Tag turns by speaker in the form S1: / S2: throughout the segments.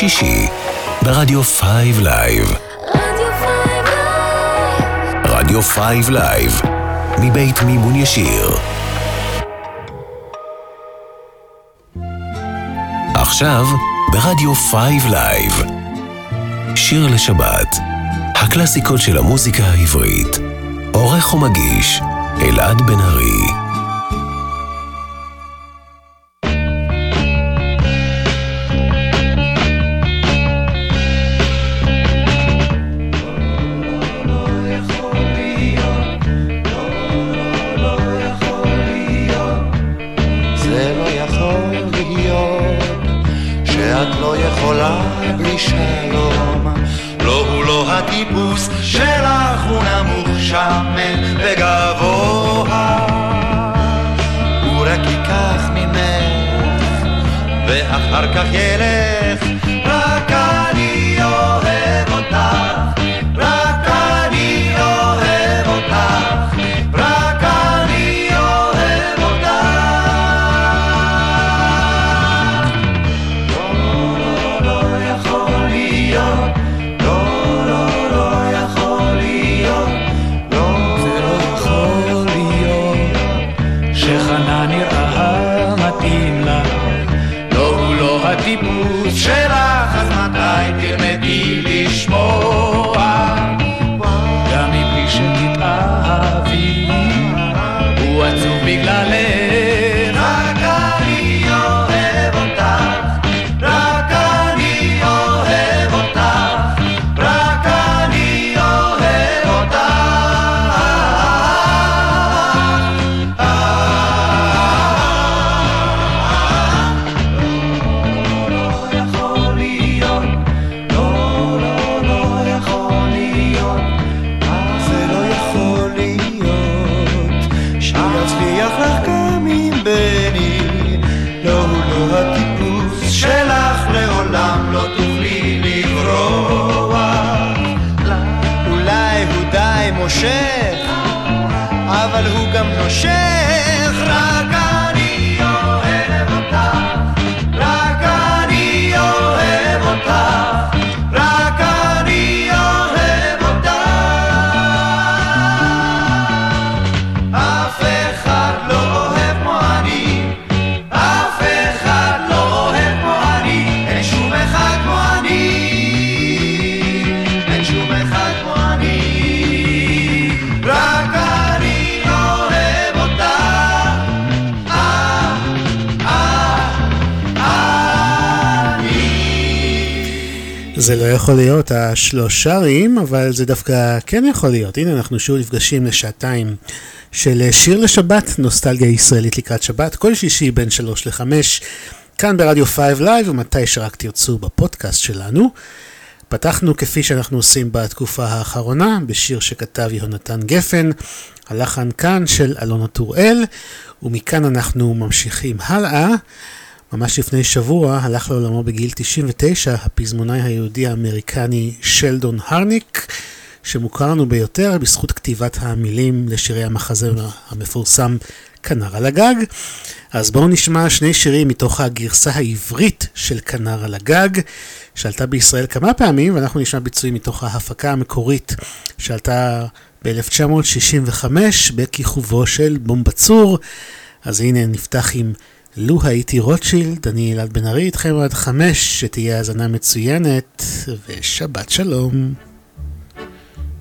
S1: שישי ברדיו 5 Live. רדיו 5 Live, מבית מימון ישיר. עכשיו ברדיו 5 Live. שיר לשבת, הקלאסיקות של המוזיקה העברית. עורך ומגיש, אלעד בן ארי.
S2: להיות השלושה רעים, אבל זה דווקא כן יכול להיות. הנה אנחנו שוב נפגשים לשעתיים של שיר לשבת, נוסטלגיה ישראלית לקראת שבת, כל שישי בין שלוש לחמש, כאן ברדיו 5 Live, ומתי שרק תרצו בפודקאסט שלנו. פתחנו כפי שאנחנו עושים בתקופה האחרונה, בשיר שכתב יהונתן גפן, הלחן כאן של אלונה טוראל, ומכאן אנחנו ממשיכים הלאה. ממש לפני שבוע הלך לעולמו בגיל 99 הפזמונאי היהודי האמריקני שלדון הרניק, שמוכר לנו ביותר בזכות כתיבת המילים לשירי המחזה המפורסם כנר על הגג. אז בואו נשמע שני שירים מתוך הגרסה העברית של כנר על הגג, שעלתה בישראל כמה פעמים, ואנחנו נשמע ביצועים מתוך ההפקה המקורית שעלתה ב-1965 בכיכובו של בומבצור. אז הנה נפתח עם לו הייתי רוטשילד, אני אלעד בן ארי איתכם עד חמש, שתהיה האזנה מצוינת, ושבת שלום.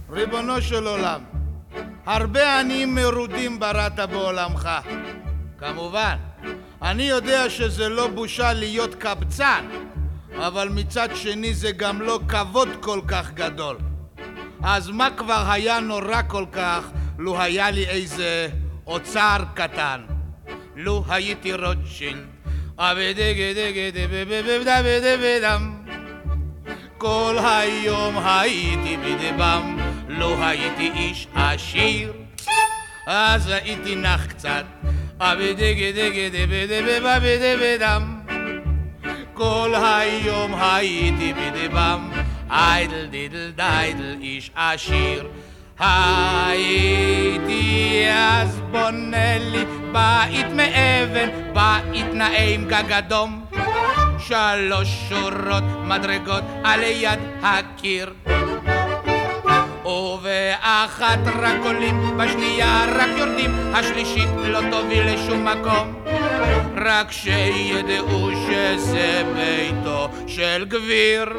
S3: ריבונו של עולם, הרבה עניים מרודים בראת בעולמך. כמובן, אני יודע שזה לא בושה להיות קבצן, אבל מצד שני זה גם לא כבוד כל כך גדול. אז מה כבר היה נורא כל כך לו היה לי איזה אוצר קטן? לו הייתי רוטשילד כל היום הייתי בדבם, לא הייתי איש עשיר, אז הייתי נח קצת, כל היום הייתי בדבם, איידל דידל דיידל איש עשיר. הייתי אז בונה לי בית מאבן, בית נאה עם גג אדום. שלוש שורות מדרגות על יד הקיר. ובאחת רק עולים, בשנייה רק יורדים, השלישית לא תוביל לשום מקום. רק שידעו שזה ביתו של גביר.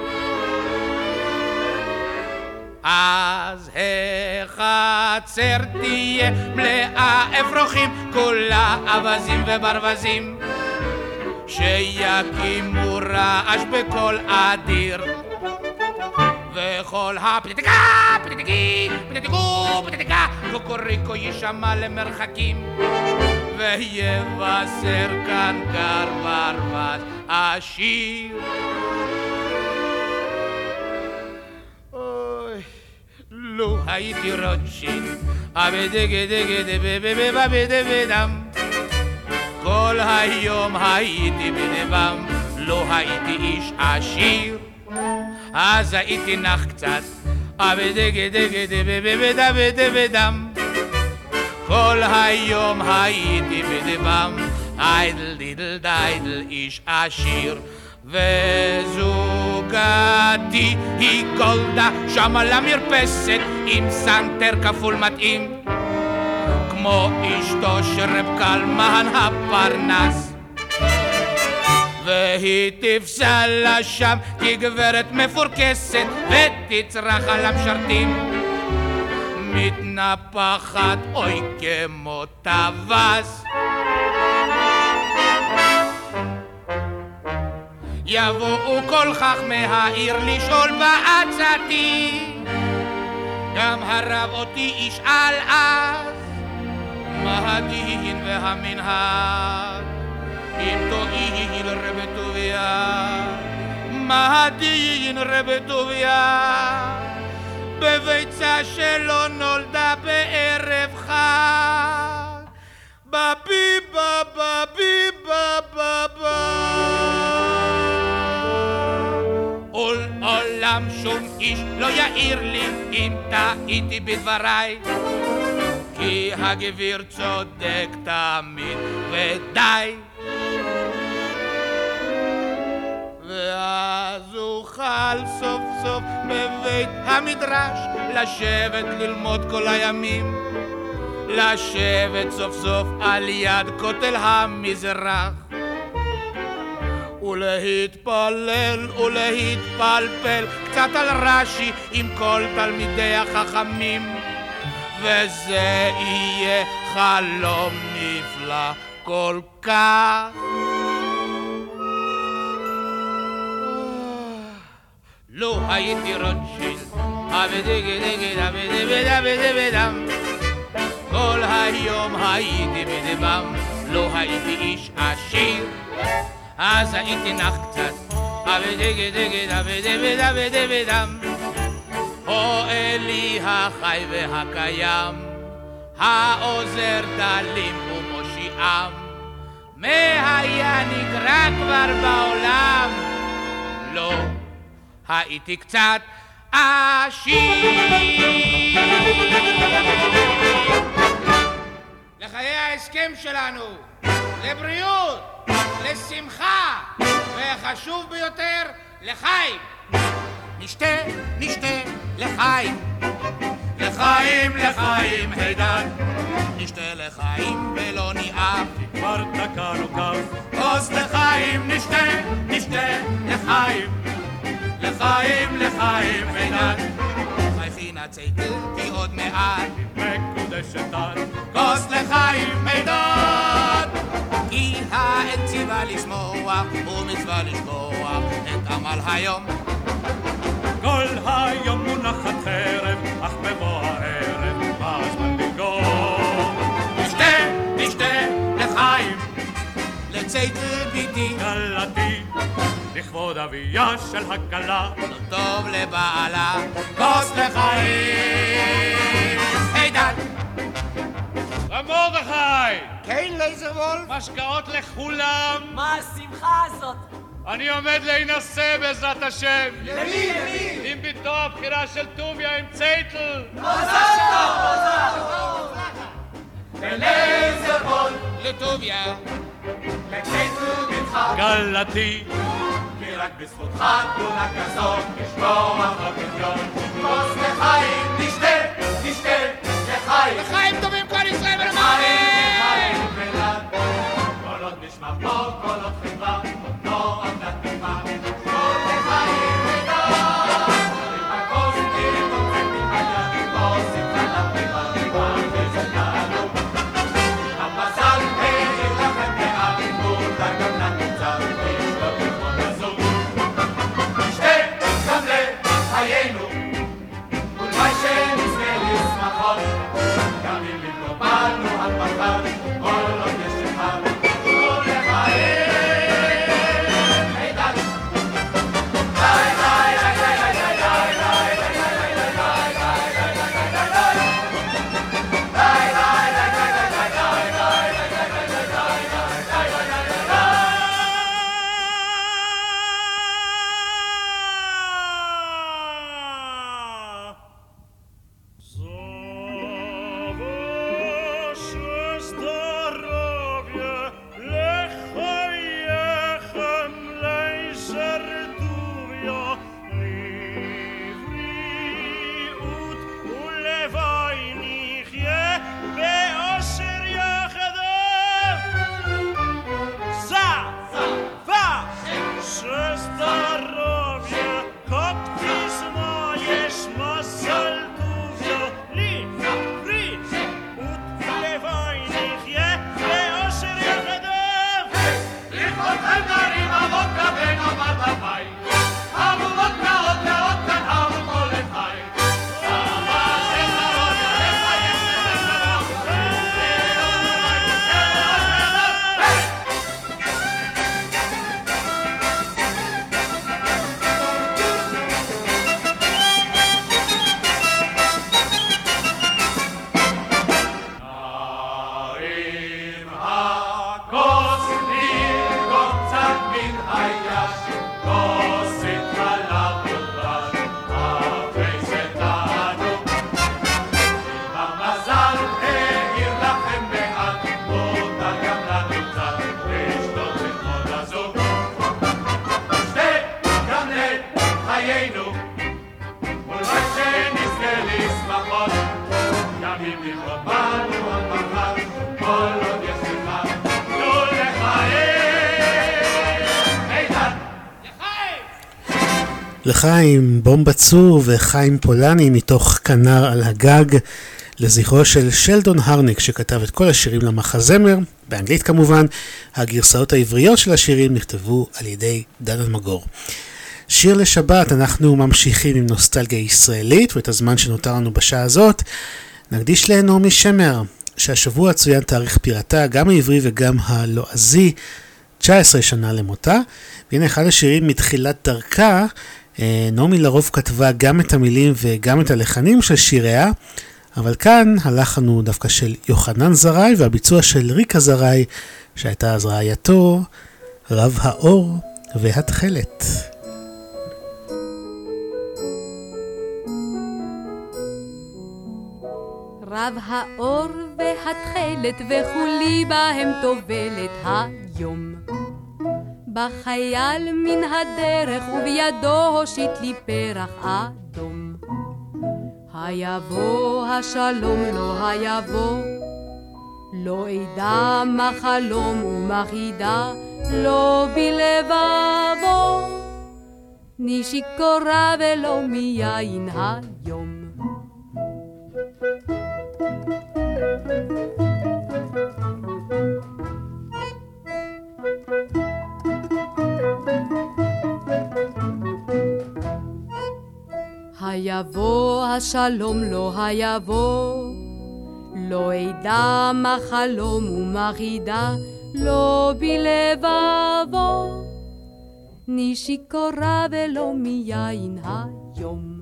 S3: אז החצר תהיה מלאה אפרוחים, כולה אווזים וברווזים, שיקימו רעש בקול אדיר. וכל הפתיתיקה, פתיתיקי, פתיתיקו, פתיתיקה, קוקוריקו יישמע למרחקים. ויבשר כאן גר ברווז עשיר. לו הייתי רוטשילד, אבדגדגדבבבבדם. כל היום הייתי בדבם, לא הייתי איש עשיר. אז הייתי נח קצת, אבדגדגדבבבדם. כל היום הייתי בדבם, איידל דידל דיידל איש עשיר. וזוגתי היא גולדה שם על המרפסת עם סנטר כפול מתאים כמו אשתו של רב קלמן הפרנס. והיא תפסה לה שם כגברת מפורקסת ותצרח על המשרתים. מתנפחת אוי כמו טווס יבואו כל חכמי העיר לשאול בעצתי. גם הרב אותי ישאל אז מה הדין והמנהג? אם תואיל רבי טוביה. מה הדין רבי טוביה? בביצה שלא נולדה בערב חג. בביבה בביבה עולם שום איש לא יעיר לי אם טעיתי בדבריי. כי הגביר צודק תמיד ודי. ואז אוכל סוף סוף בבית המדרש לשבת ללמוד כל הימים. לשבת סוף סוף על יד כותל המזרח ולהתפלל ולהתפלפל קצת על רש"י עם כל תלמידי החכמים. וזה יהיה חלום נפלא כל כך. לו הייתי רוטשילד כל היום הייתי בדבם לא הייתי איש עשיר אז הייתי נח קצת אבדגדגד אבדבד אבדבדם הו אלי החי והקיים העוזר דלים ומושיעם. מה היה נקרא כבר בעולם? לא. הייתי קצת עשיר. לחיי ההסכם שלנו, לבריאות, לשמחה, וחשוב ביותר, לחיים. נשתה, נשתה, לחיים. לחיים, לחיים, הידד. נשתה לחיים ולא ניאף.
S4: כבר תקענו כף.
S3: כוס לחיים, נשתה, נשתה, לחיים. לחיים, לחיים, הידד. חייכי נצייתל כי עוד מעט.
S4: מקודשת את.
S3: כוס לחיים, הידד. כי האל ציווה לשמוח ומצווה לשכוח את עמל היום.
S4: כל היום מונחת חרב, אך בבוא הערב בא הזמן לנגור.
S3: נשתה, נשתה, לחיים, לצייתל ביתי,
S4: כלתי, לכבוד אביה של הכלה,
S3: לא טוב לבעלה, כוס לחיים. הידד,
S4: מרדכי!
S3: כן לייזרוולף?
S4: משקאות לכולם!
S5: מה השמחה הזאת?
S4: אני עומד להינשא בעזרת השם!
S5: למי? למי?
S4: עם בתו הבחירה של טוביה עם צייטל!
S3: לטוביה,
S4: כלתי,
S6: רק בזכותך תלונה כזאת, לשמוע בקריון. כוס לחיים, נשתה, נשתה, לחיים.
S3: לחיים טובים כל ישראל ולמען!
S6: Pop. לחיים
S2: בומבה צור וחיים פולני מתוך כנר על הגג לזכרו של שלדון הרניק שכתב את כל השירים למחזמר, באנגלית כמובן. הגרסאות העבריות של השירים נכתבו על ידי דן אלמגור. שיר לשבת, אנחנו ממשיכים עם נוסטלגיה ישראלית ואת הזמן שנותר לנו בשעה הזאת נקדיש לנעמי שמר, שהשבוע צוין תאריך פטירתה, גם העברי וגם הלועזי, 19 שנה למותה. והנה אחד השירים מתחילת דרכה, נעמי לרוב כתבה גם את המילים וגם את הלחנים של שיריה, אבל כאן הלחן הוא דווקא של יוחנן זרעי והביצוע של ריקה זרעי, שהייתה אז רעייתו, רב האור והתכלת.
S7: רב האור והתכלת וכולי בהם טובלת היום. בחייל מן הדרך ובידו הושיט לי פרח אדום. היבוא השלום לא היבוא, לא אדע מה חלום ומה חידה, לא בלבבו. אני שיכורה ולא מיין היום. היבוא השלום לא היבוא, לא אדע מה חלום ומה חידה, לא בלבבו. אני שיכורה ולא מיין היום.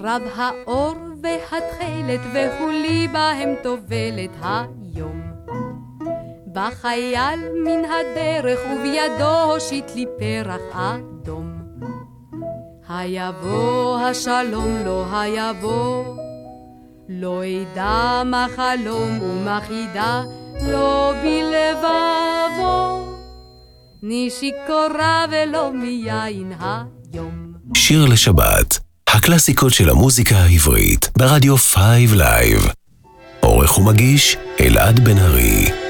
S7: רב האור והתכלת וכולי בהם טובלת היום. בחייל מן הדרך ובידו הושיט לי פרח אדום. היבוא השלום לא היבוא, לא אדע מה חלום ומה חידה, לא בלבבו. אני שיכורה ולא מיין היום.
S1: שיר לשבת, הקלאסיקות של המוזיקה העברית, ברדיו 5 Live. עורך ומגיש, אלעד בן ארי.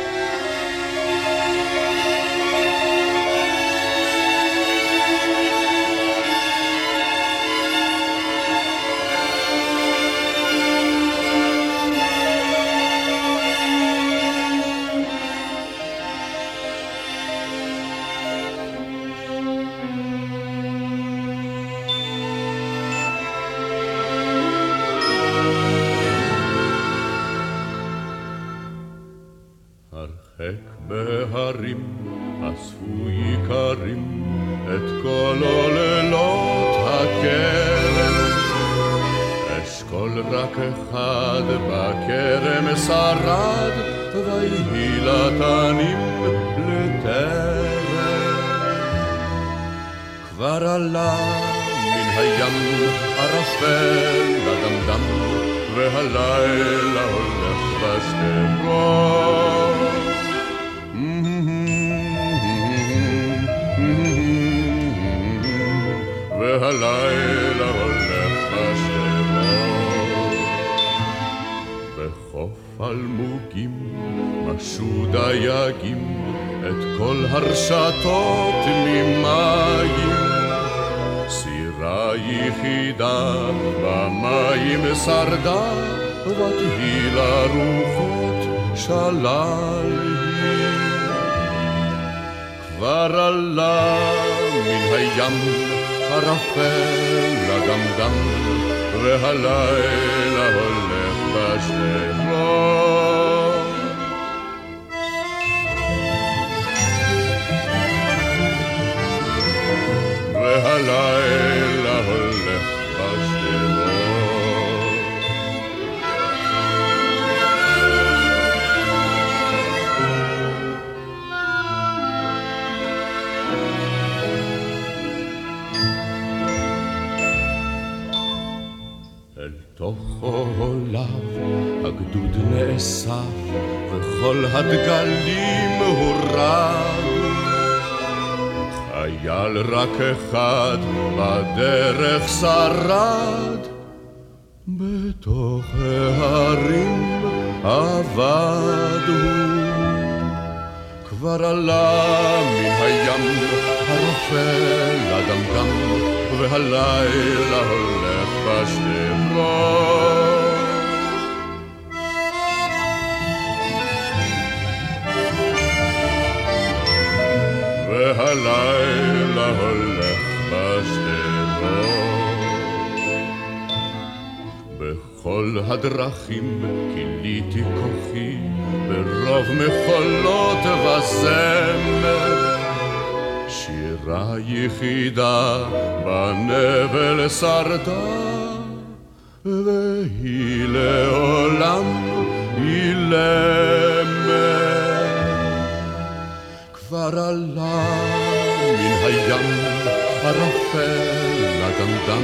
S8: ערפל לדמדם,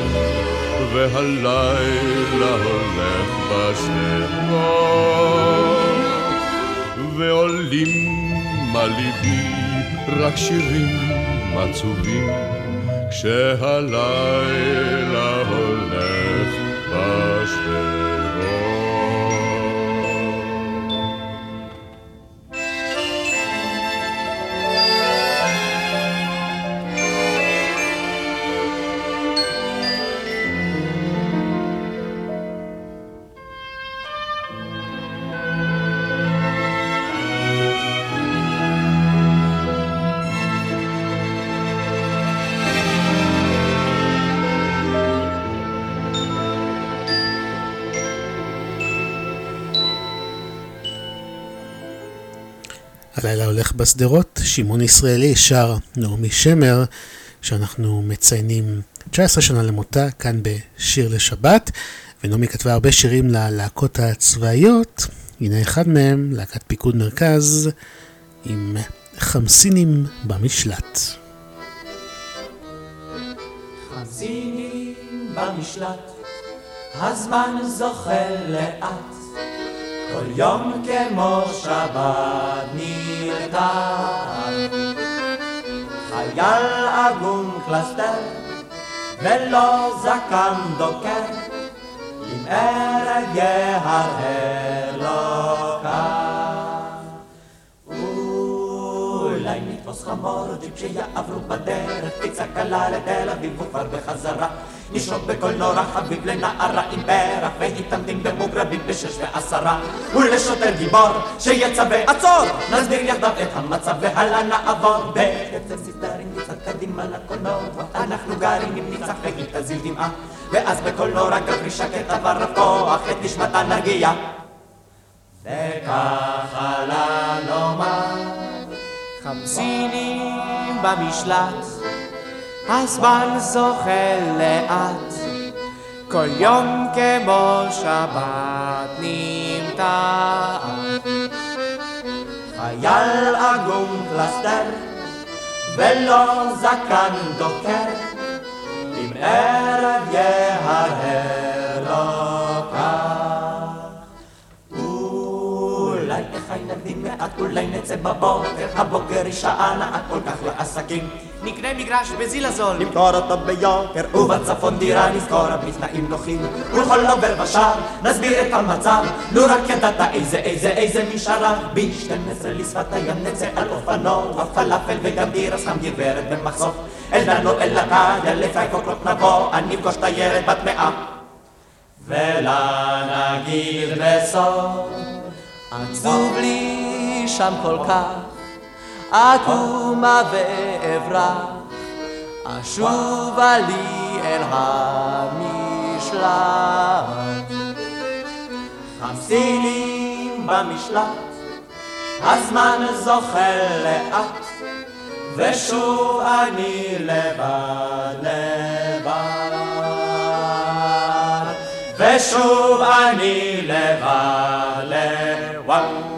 S8: והלילה הולך בשדרות. ועולים על ליבי רק שירים עצובים, כשהלילה הולך בשדרות,
S2: שמעון ישראלי שר נעמי שמר, שאנחנו מציינים 19 שנה למותה, כאן בשיר לשבת, ונעמי כתבה הרבה שירים ללהקות הצבאיות, הנה אחד מהם, להקת פיקוד מרכז, עם חמסינים במשלט.
S9: חמסינים במשלט, הזמן זוחל לאט, כל יום כמו שבת נרתע. חייל עגום קלסתר, ולא זקן דוקר, עם ערב יהרהר לו נתפוס חמור ג'יפ שיעברו בדרך, פיצה קלה לתל אביב וכבר בחזרה. נשרוק בקולנוע חביב לנערה עם פרח, והתעמדים במוגרבים בשש ועשרה. ולשוטר גיבור שיצווה עצור, נסביר יחדיו את המצב והלאה נעבור. בקצב סיסטרים נצעד קדימה לקולנוע, אנחנו גרים עם ניצח והיא תזיל דמעה. ואז בקולנוע גברי שקט עבר רב כוח את נשמתה נרגיע. וככה לנאמר חמסינים במשלט, הזמן זוחל לאט, כל יום כמו שבת נמתח. חייל עגום קלסתר, ולא זקן דוקר, עם ערב יהרהר לו מעט, אולי נצא בבוקר, הבוקר היא שעה נעה כל כך לעסקים.
S10: נקנה מגרש בזיל הזול.
S9: נמכור אותו ביוקר, ובצפון דירה נזכור בתנאים נוחים. ולכל עובר ושב, נסביר את המצב, לו רק ידעת איזה איזה איזה משארה. ב-12 לשפת הים נצא על אופנוע, פלאפל וגם בירה, סתם גברת במחסוף. אל דנו אל הקיה, לפי קוקלות נבוא, אני אפגוש תיירת בת מאה. ולה נגיד בסוף, עצוב לי שם כל כך. אקומה ואברח, אשובה לי אל המשלט. חמסינים במשלט, הזמן זוחל לאט, ושוב אני לבד לבד. ושוב אני לבד לבד.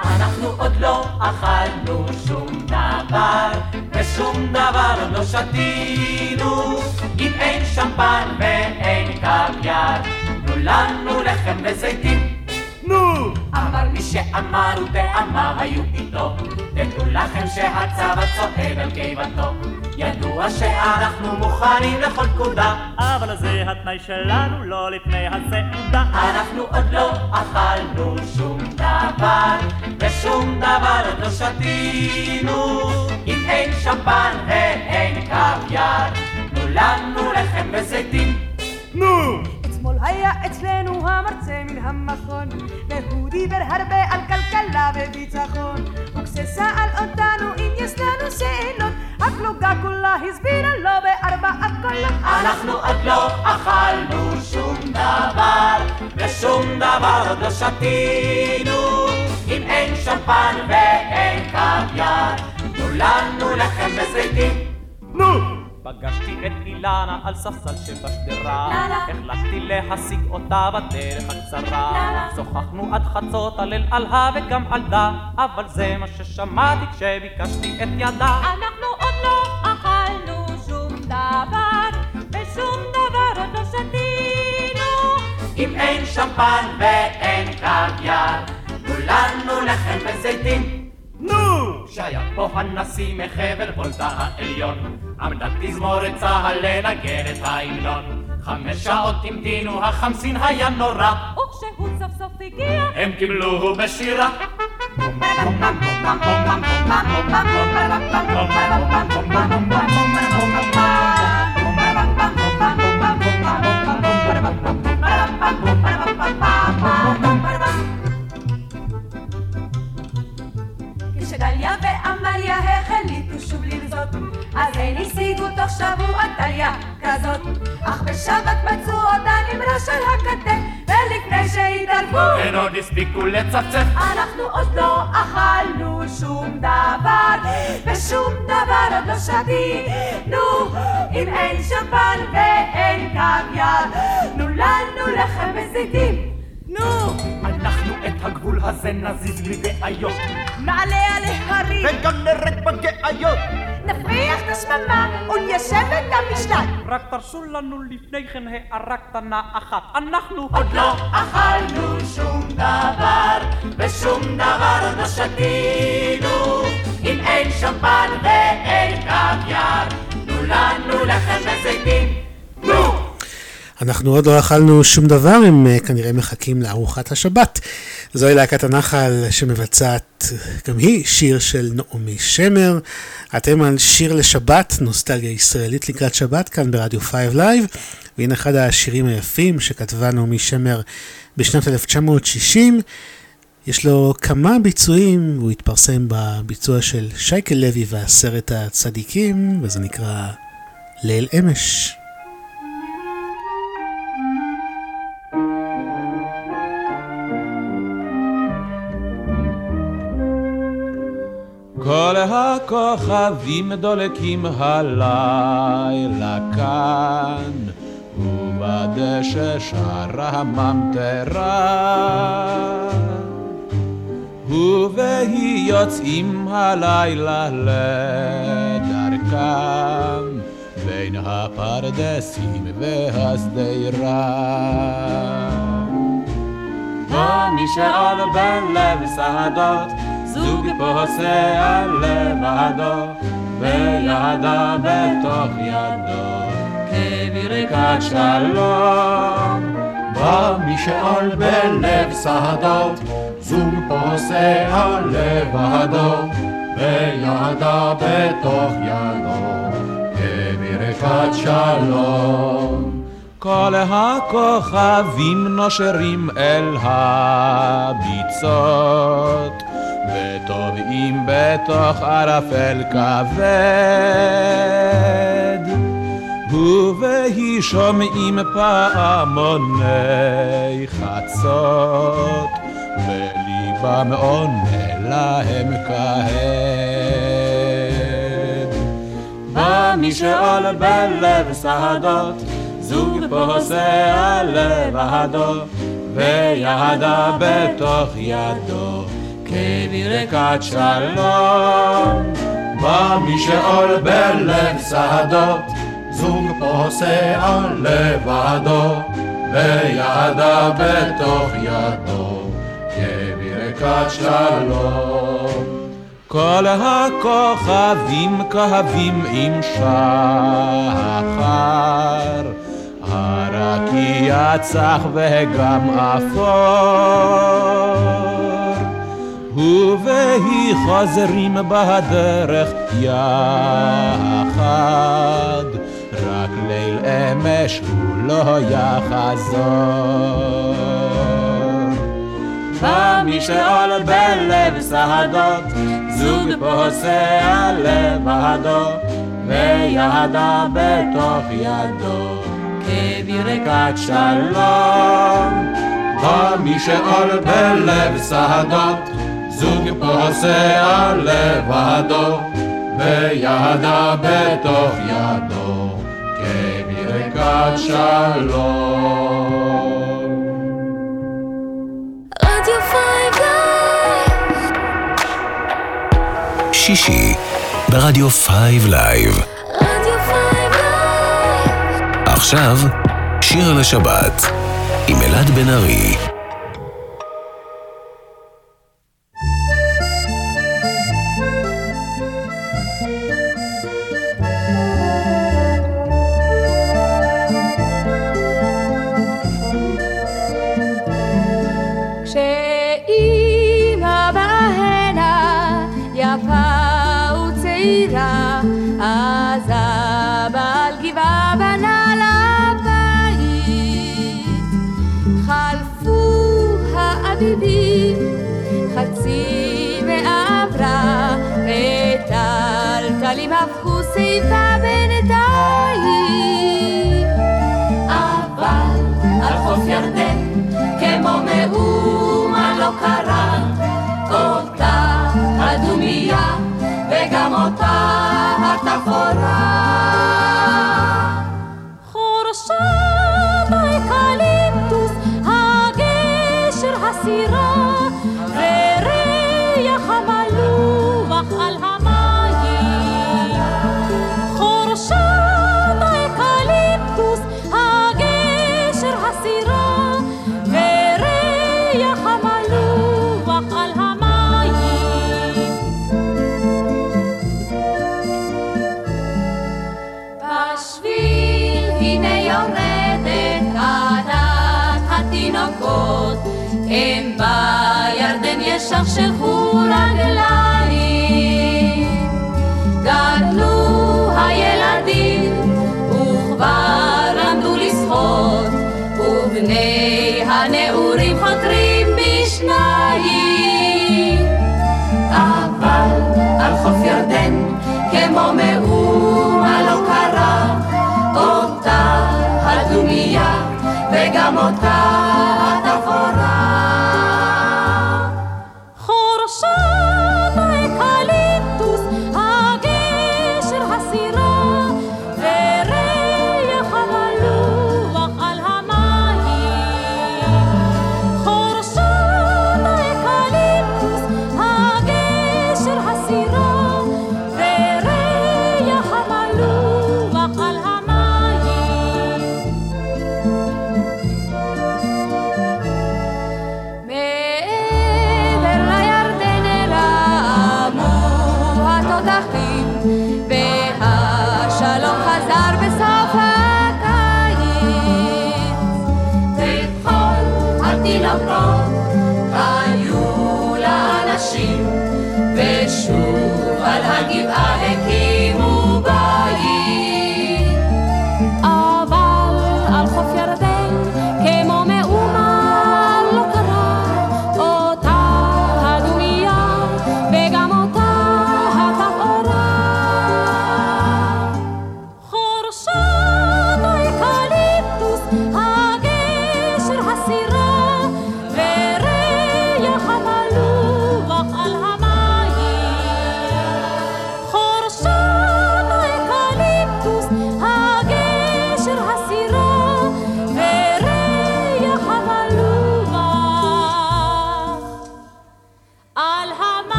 S5: אנחנו עוד לא אכלנו שום דבר, ושום דבר עוד לא שתינו. אם אין שמפן ואין קוויאר, תנו לנו לחם וזיתים. נו! אמר מי שאמר וטעמיו היו איתו, תדעו לכם שהצבא צועד על קיבתו. ידוע שאנחנו מוכנים לכל פקודה.
S4: אבל זה התנאי שלנו, לא לפני הסעודה.
S5: אנחנו עוד לא אכלנו שום דבר, ושום דבר עוד לא שתינו. אם אין שמפן ואין קוויאר, תנו לנו לחם וזיתים. נו!
S11: אתמול היה אצלנו המרצה מן המכון, והוא דיבר הרבה על כלכלה וביטחון. וכששאל אותנו אם יש לנו שאלות, הפלוגה כולה הסבירה לו בארבעה קולות.
S5: אנחנו עוד לא אכלנו שום דבר, ושום דבר עוד לא שתינו. אם אין שמפן ואין קוויאר, תנו לנו לחם וזיתים. נו!
S4: פגשתי את אילנה על ספסל שבשדרה, החלטתי להשיג אותה בדרך הקצרה. שוחחנו עד חצות על אל עלה וגם על דה, אבל זה מה ששמעתי כשביקשתי את ידה.
S7: אנחנו עוד לא אכלנו שום דבר, ושום דבר עוד לא שתינו.
S5: אם אין שמפן ואין קוויאר, תנו לנו לחם וזיתים. נו!
S4: שהיה פה הנשיא מחבל וולטה העליון, עמדה תזמורת צה"ל לנגן את ההמנון. חמש שעות המתינו, החמסין היה נורא,
S7: וכשהוא סוף סוף הגיע,
S4: הם קיבלוהו בשירה.
S11: כשדליה החליטו שוב לרזות, אז הן השיגו תוך שבוע דליה כזאת. אך בשבת מצאו אותה נמרש על הכתף, ולפני שהתערבו,
S4: הן עוד הספיקו לצפצף.
S11: אנחנו עוד לא אכלנו שום דבר, ושום דבר עוד לא שתינו. אם אין שמפן ואין קוויאר, תנו לנו לחם וזיתים. נו!
S4: אנחנו את הגבול הזה נזיז בלי בעיות,
S11: נעלה על ההרים,
S4: וגם נרד בגאיות.
S11: נפריח את השממה וניישב את המשלט.
S4: רק תרשו לנו לפני כן הערה קטנה אחת. אנחנו
S9: עוד לא אכלנו שום דבר, ושום דבר לא שתינו. אם אין שמפן ואין קוויאר, תנו לנו לחם וזיתים. נו!
S2: אנחנו עוד לא אכלנו שום דבר, הם אה, כנראה מחכים לארוחת השבת. זוהי להקת הנחל שמבצעת גם היא שיר של נעמי שמר. אתם על שיר לשבת, נוסטלגיה ישראלית לקראת שבת, כאן ברדיו 5 Live. והנה אחד השירים היפים שכתבה נעמי שמר בשנת 1960. יש לו כמה ביצועים, הוא התפרסם בביצוע של שייקה לוי ועשרת הצדיקים, וזה נקרא ליל אמש.
S12: כל הכוכבים דולקים הלילה כאן, ובדשא שרה הממטרה. ובהי יוצאים הלילה לדרכם, בין הפרדסים והשדרה.
S9: ומי שעול בלב שדות זוג פוסע לבדו, וידה בתוך ידו, כברכת שלום.
S3: בא מי שאול בלב שדות, זוג פוסע לבדו, וידה בתוך ידו, כברכת שלום.
S12: כל הכוכבים נושרים אל הביצות, וטובעים בתוך ערפל כבד. ובהי שומעים פעמוני חצות, וליבם עונה להם כהד.
S9: בא מי שעול בלב שדות, זוג פוסע לבדו, וידה בתוך ידו, כברכת שלום.
S3: בא מי שעול בלב שדות, זוג פוסע לבדו, וידה בתוך ידו, כברכת שלום.
S12: כל הכוכבים כהבים עם שחר, הרקיע צח וגם אפור, ובהי חוזרים בדרך יחד, רק ליל אמש הוא לא יחזור.
S9: שעול בלב שדות, זוג פוסע לבדו, וידה בתוך ידו, כברכת שלום.
S3: בא מי שעול בלב שדות, זוג פוסע לבדו, וידה בתוך ידו, כברכת שלום.
S13: רדיו Five
S14: שישי ברדיו 5 Live.
S13: רדיו Five
S14: עכשיו, שיר לשבת עם אלעד בן ארי.
S15: שיבה בינתיים.
S9: אבל על חוף ירדן, כמו מאומה לא קרה, אותה הדומייה, וגם אותה התפאורה.
S14: אם בירדן ישכשכו רגליים, גדלו הילדים וכבר למדו לשחות, ובני הנעורים חותרים בשניים. אבל על חוף ירדן, כמו מאומה לא קרה, אותה הדומייה וגם אותה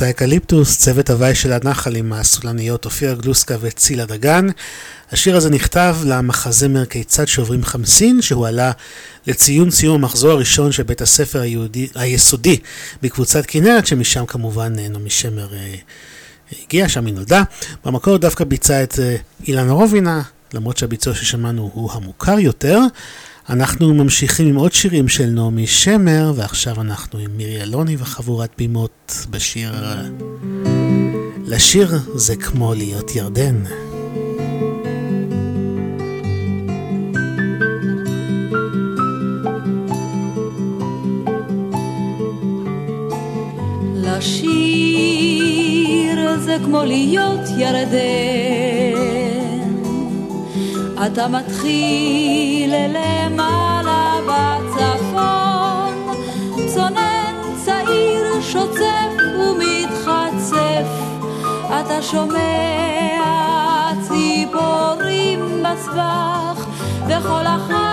S7: חורשת האקליפטוס,
S2: צוות הווי של הנחל עם הסולניות אופירה גלוסקה וצילה דגן. השיר הזה נכתב למחזמר כיצד שוברים חמסין, שהועלה לציון סיום המחזור הראשון של בית הספר היהודי, היסודי בקבוצת כנרת, שמשם כמובן אה, נעמי שמר אה, הגיעה, שם היא נולדה. במקור דווקא ביצע את אה, אילן רובינה, למרות שהביצוע ששמענו הוא המוכר יותר. אנחנו ממשיכים עם עוד שירים של נעמי שמר, ועכשיו אנחנו עם מירי אלוני וחבורת בימות בשיר... לשיר זה כמו להיות ירדן.
S16: לשיר זה כמו להיות ירדן. אתה מתחיל למעלה בצפון, צונן צעיר שוצף ומתחצף, אתה שומע ציפורים בסבך, וכל אחת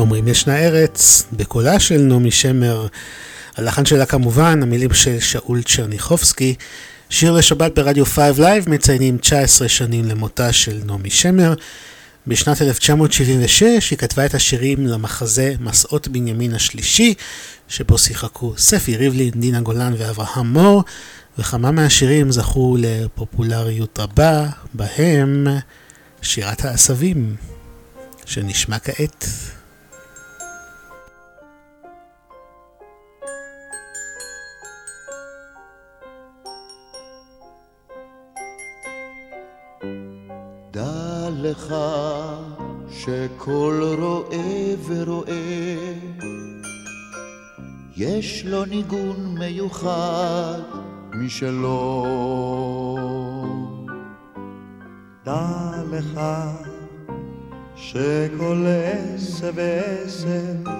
S17: אומרים ישנה ארץ,
S2: בקולה של נעמי שמר, הלחן שלה כמובן, המילים של שאול צ'רניחובסקי. שיר לשבת ברדיו 5 Live מציינים 19 שנים למותה של נעמי שמר. בשנת 1976 היא כתבה את השירים למחזה מסעות בנימין השלישי, שבו שיחקו ספי ריבלין, דינה גולן ואברהם מור, וכמה מהשירים זכו לפופולריות רבה, בהם שירת העשבים, שנשמע כעת.
S18: שכל רואה ורואה יש לו ניגון מיוחד משלו.
S19: דע לך שכל עשב ועשב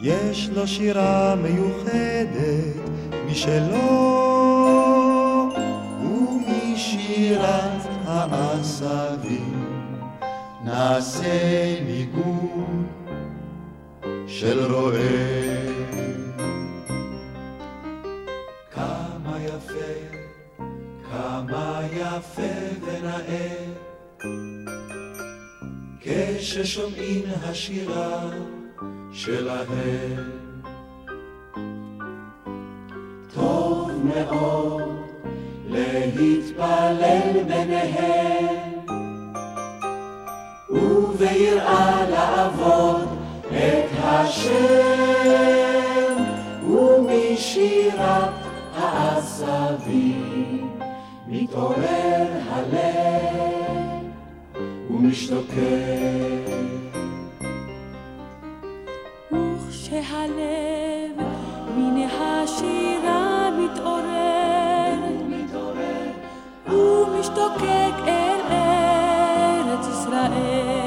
S19: יש לו שירה מיוחדת משלו
S18: ומשירת העשבים נעשה ניגון של רועה. כמה יפה, כמה יפה ונאה כששומעים השירה שלהם. טוב מאוד להתפלל ביניהם וביראה לעבוד את השם ומשירת העשבים מתעורר הלב ומשתוקק
S16: וכשהלב מן השירה מתעורר, מתעורר. ומשתוקק אל
S18: Israel.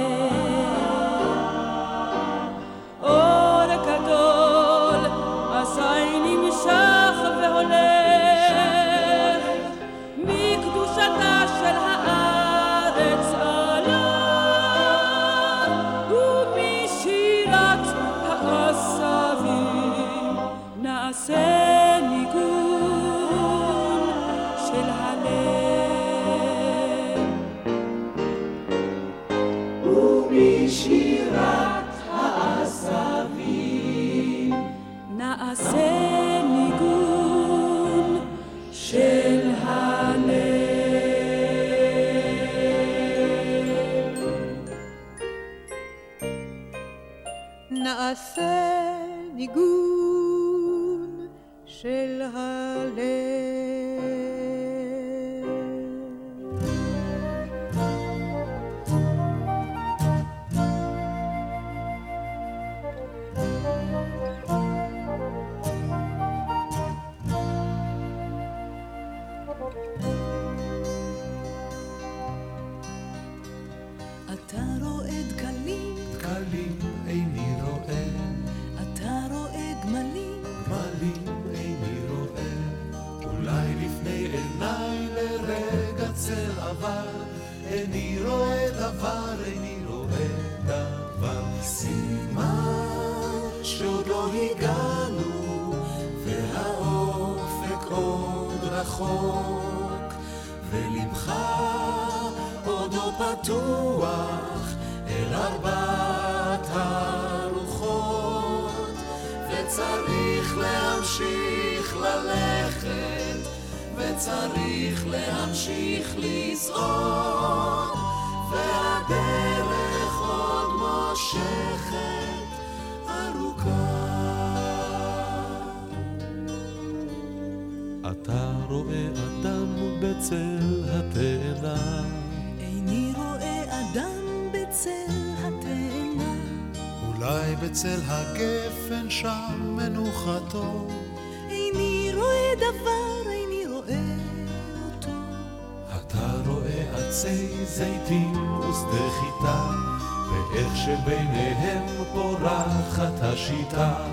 S18: שביניהם פורחת השיטה.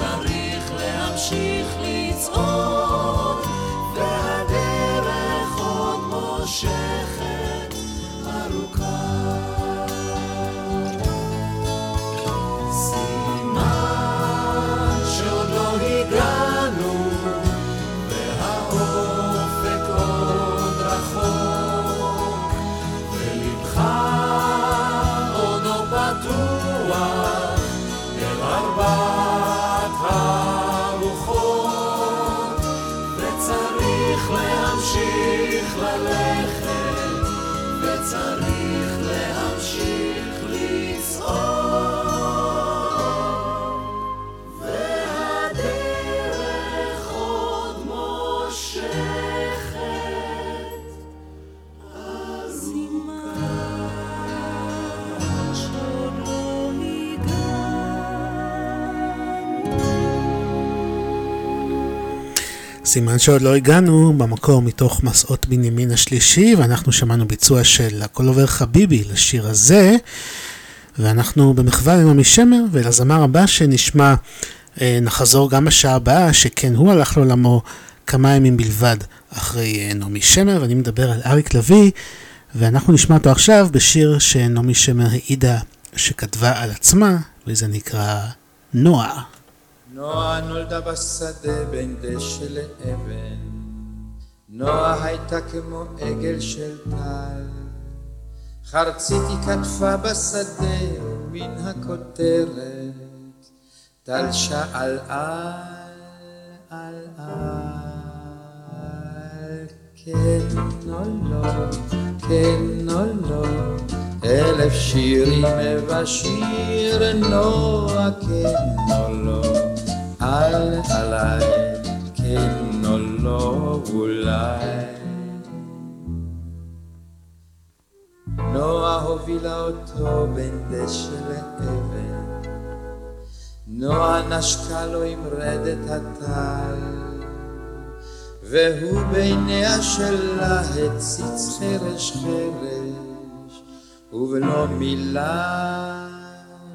S18: צריך להמשיך לצעוד, והדרך עוד מושכת. סימן שעוד לא הגענו
S2: במקור מתוך מסעות בנימין השלישי, ואנחנו שמענו ביצוע של הכל עובר חביבי לשיר הזה, ואנחנו במחווה לנעמי שמר ולזמר הבא שנשמע, אה, נחזור גם בשעה הבאה, שכן הוא הלך לעולמו כמה ימים בלבד אחרי אה, נעמי שמר, ואני מדבר על אריק לביא, ואנחנו נשמע אותו עכשיו בשיר שנעמי שמר העידה שכתבה על עצמה, וזה נקרא נועה.
S20: נועה נולדה בשדה בין דשא לאבן, נועה הייתה כמו עגל של טל, חרצית היא כתפה בשדה מן הכותרת, טל שאל על על על, כן או לא, כן או לא, אלף שירים ובשיר נועה כן או לא. על עליי, כן או לא אולי. נועה הובילה אותו בין דשא לאבן, נועה נשקה לו עם רדת הטל, והוא בעיניה שלה הציץ חרש חרש, ובלא מילה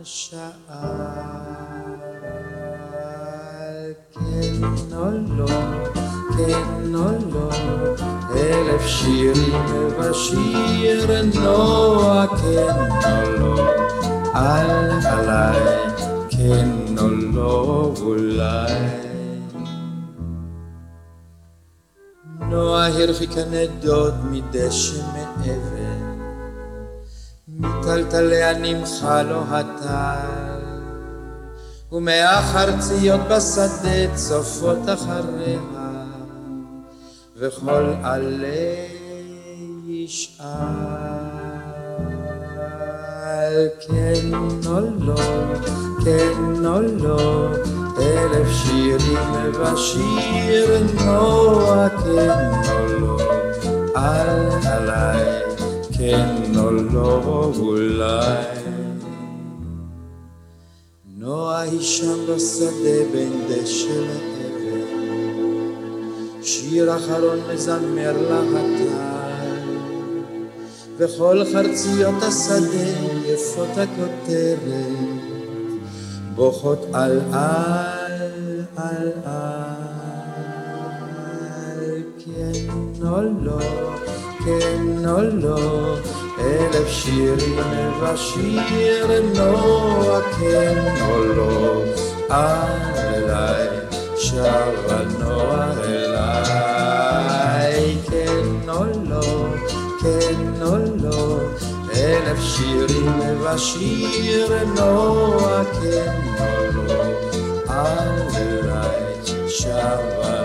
S20: שאל. כן או לא, כן או לא, אלף שירים ובשיר נועה, כן או לא, על עליי, כן או לא, אולי. נועה הרחיקה נדוד מדשא מאבן, מטלטליה נמחה לו הטל. ומהחרציות בשדה צופות אחריה, וכל עלה ישאל כן או לא, כן או לא, אלף שירים בשיר נועה כן או לא, על עליי כן או לא אולי. היא שם בשדה בין דשא לאבן, שיר אחרון מזמר לה הטל, וכל חרציות השדה יפות הכותרת, בוכות על על על על, כן או לא, כן או לא, אלף שירים ובשיר נועה כן או לא, אליי שרה נועה אליי, כן או לא, כן או לא, אלף שירים ובשיר נועה כן או לא, אליי שרה נועה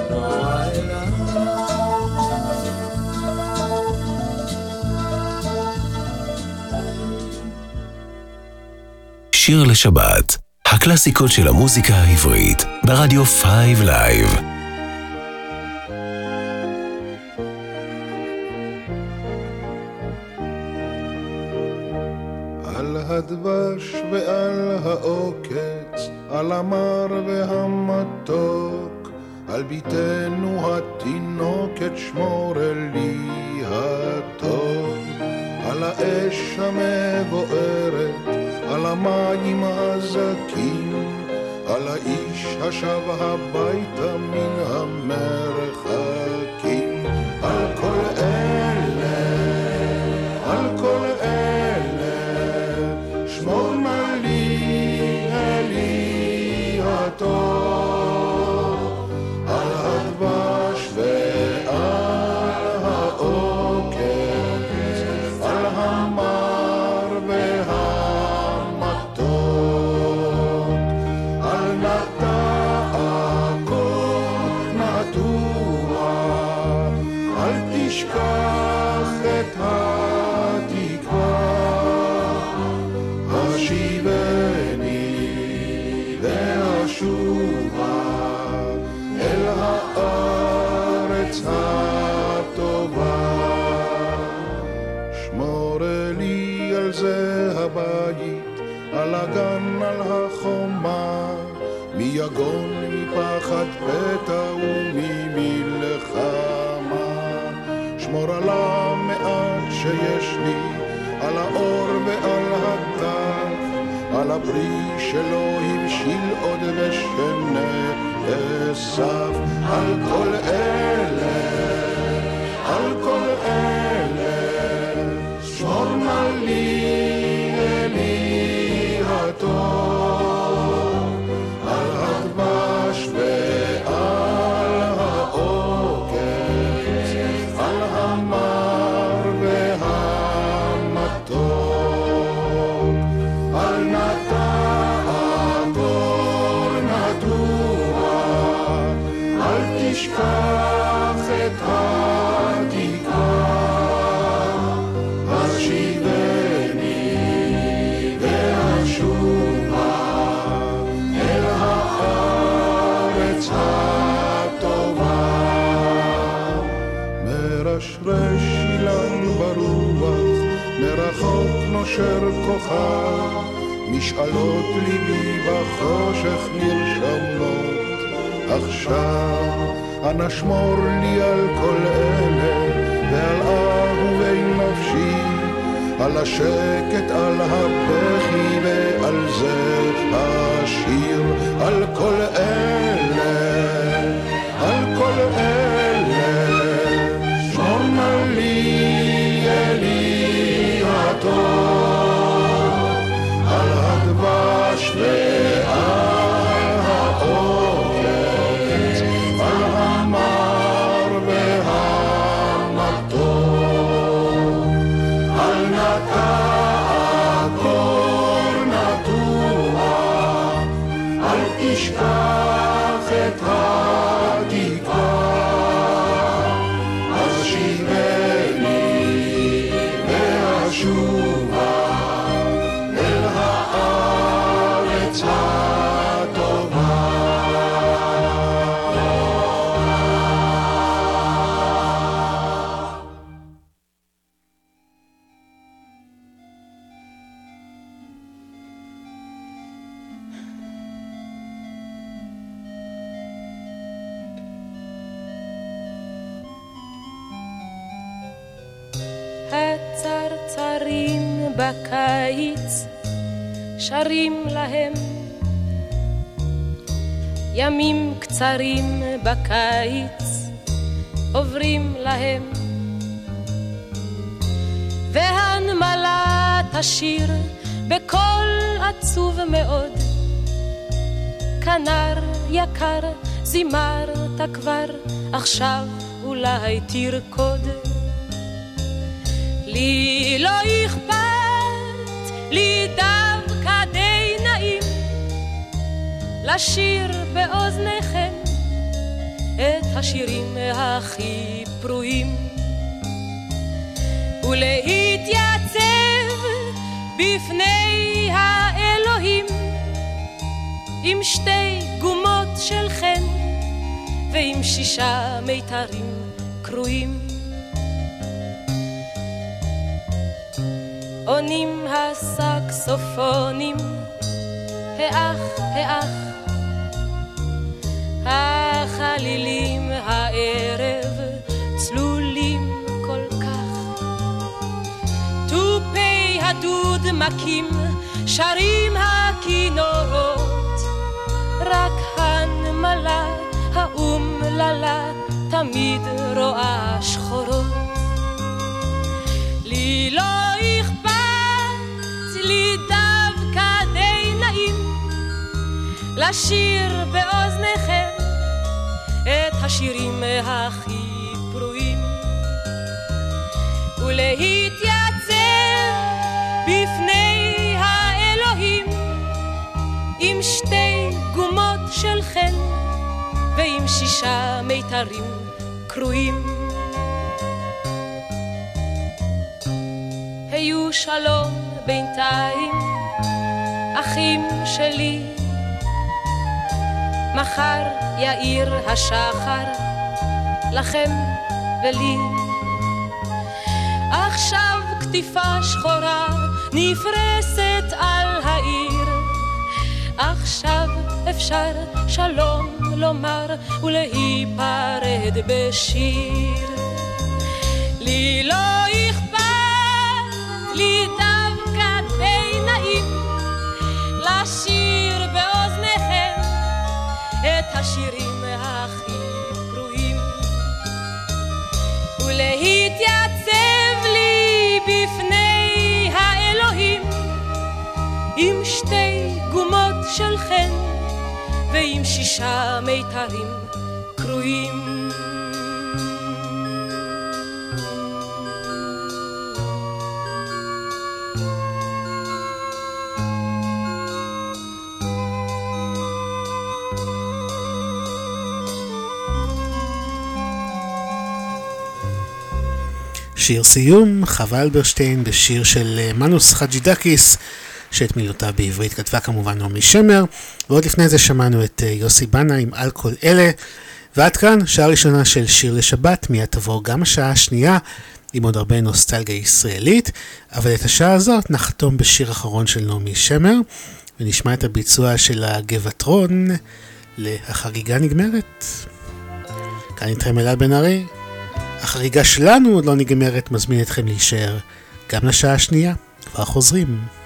S19: שיר לשבת, הקלאסיקות של המוזיקה העברית, ברדיו 5 Live. מרשרש אילן ברוח, מרחוק נושר כוכב, משאלות ליבי בחושך נרשמות. עכשיו, אנא שמור לי על כל אלה, ועל אהובי נפשי, על השקט, על הבכי, ועל זה השיר, על כל אלה, אלי
S21: קצרים בקיץ עוברים להם. והנמלה תשיר בקול עצוב מאוד. כנר יקר זימרת כבר עכשיו אולי תרקוד. לי לא אכפת, לי דווקא לשיר באוזניכם את השירים הכי פרועים ולהתייצב בפני האלוהים עם שתי גומות של חן ועם שישה מיתרים קרועים עונים הסקסופונים, האח, האח. החלילים הערב צלולים כל כך. תופי הדוד מכים, שרים הכינורות, רק הנמלה האומללה תמיד רואה שחורות. לי לא אכפת, לי דווקא די נעים לשיר באוזניכם את השירים הכי פרועים ולהתייצב בפני האלוהים עם שתי גומות של חן ועם שישה מיתרים קרועים היו שלום בינתיים, אחים שלי. מחר יאיר השחר לכם ולי. עכשיו קטיפה שחורה נפרסת על העיר. עכשיו אפשר שלום לומר ולהיפרד בשיר. לי לא אכפת, לי השירים הכי פרועים ולהתייצב לי בפני האלוהים עם שתי גומות של חן ועם שישה מיתרים קרועים
S2: שיר סיום, חווה אלברשטיין בשיר של אה, מנוס חג'ידקיס, שאת מילותיו בעברית כתבה כמובן נעמי שמר, ועוד לפני זה שמענו את אה, יוסי בנה עם על כל אלה, ועד כאן שעה ראשונה של שיר לשבת, מיד תבוא גם השעה השנייה עם עוד הרבה נוסטלגיה ישראלית, אבל את השעה הזאת נחתום בשיר אחרון של נעמי שמר, ונשמע את הביצוע של הגבעטרון ל"החגיגה נגמרת". כאן איתכם אלעד בן ארי. החריגה שלנו עוד לא נגמרת, מזמין אתכם להישאר גם לשעה השנייה. כבר חוזרים.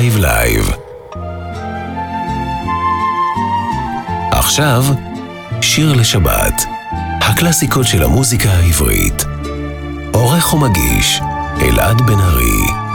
S1: 5 Live. עכשיו, שיר לשבת, הקלאסיקות של המוזיקה העברית. עורך ומגיש, אלעד בן ארי.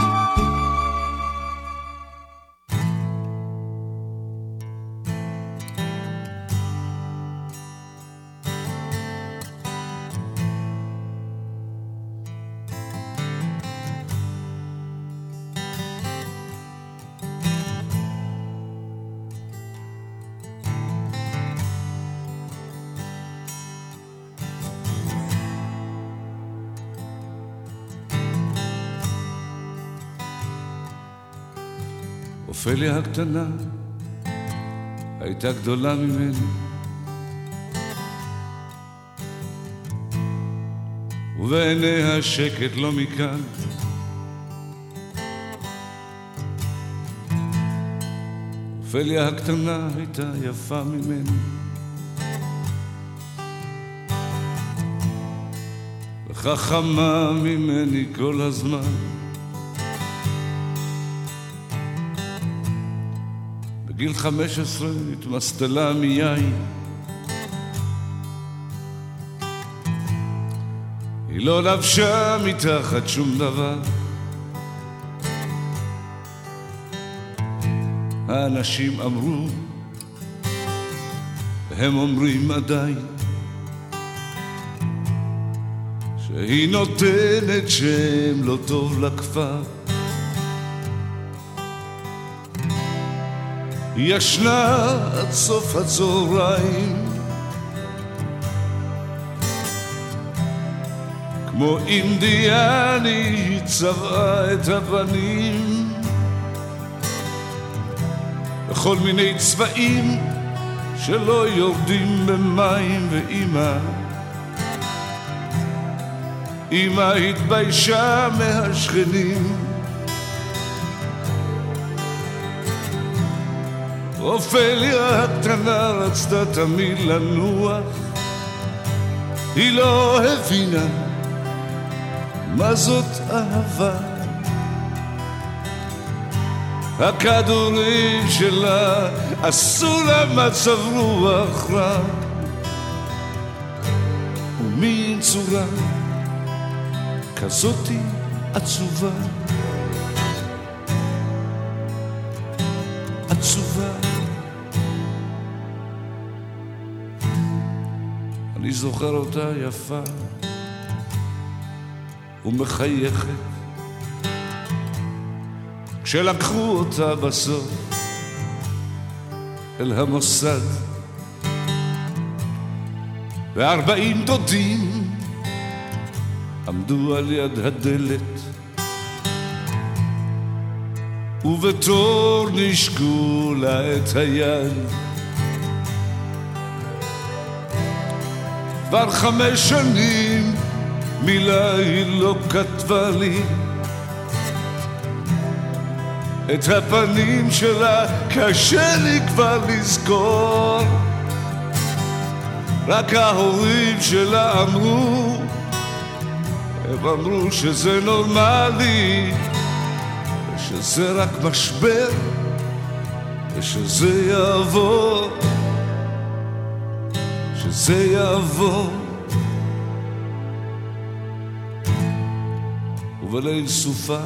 S22: הקטנה הייתה גדולה ממני. ובעיניה שקט לא מכאן. אופליה הקטנה הייתה יפה ממני. וחכמה ממני כל הזמן. בגיל חמש עשרה התמסטלה מיין. היא לא לבשה מתחת שום דבר. האנשים אמרו, והם אומרים עדיין, שהיא נותנת שם לא טוב לכפר. ישנה עד סוף הצהריים. כמו אינדיאני היא צבעה את הפנים בכל מיני צבעים שלא יורדים במים ואימא אמא התביישה מהשכנים אופליה הקטנה רצתה תמיד לנוח. היא לא הבינה מה זאת אהבה. הכדורים שלה עשו לה מצב רוח רע. ומין צורה כזאתי עצובה. עצובה אני זוכר אותה יפה ומחייכת. כשלקחו אותה בסוף אל המוסד וארבעים דודים עמדו על יד הדלת ובתור נשקו לה את היד כבר חמש שנים מילה היא לא כתבה לי. את הפנים שלה קשה לי כבר לזכור. רק ההורים שלה אמרו הם אמרו שזה נורמלי ושזה רק משבר ושזה יעבור שזה יעבור. ובליל סופה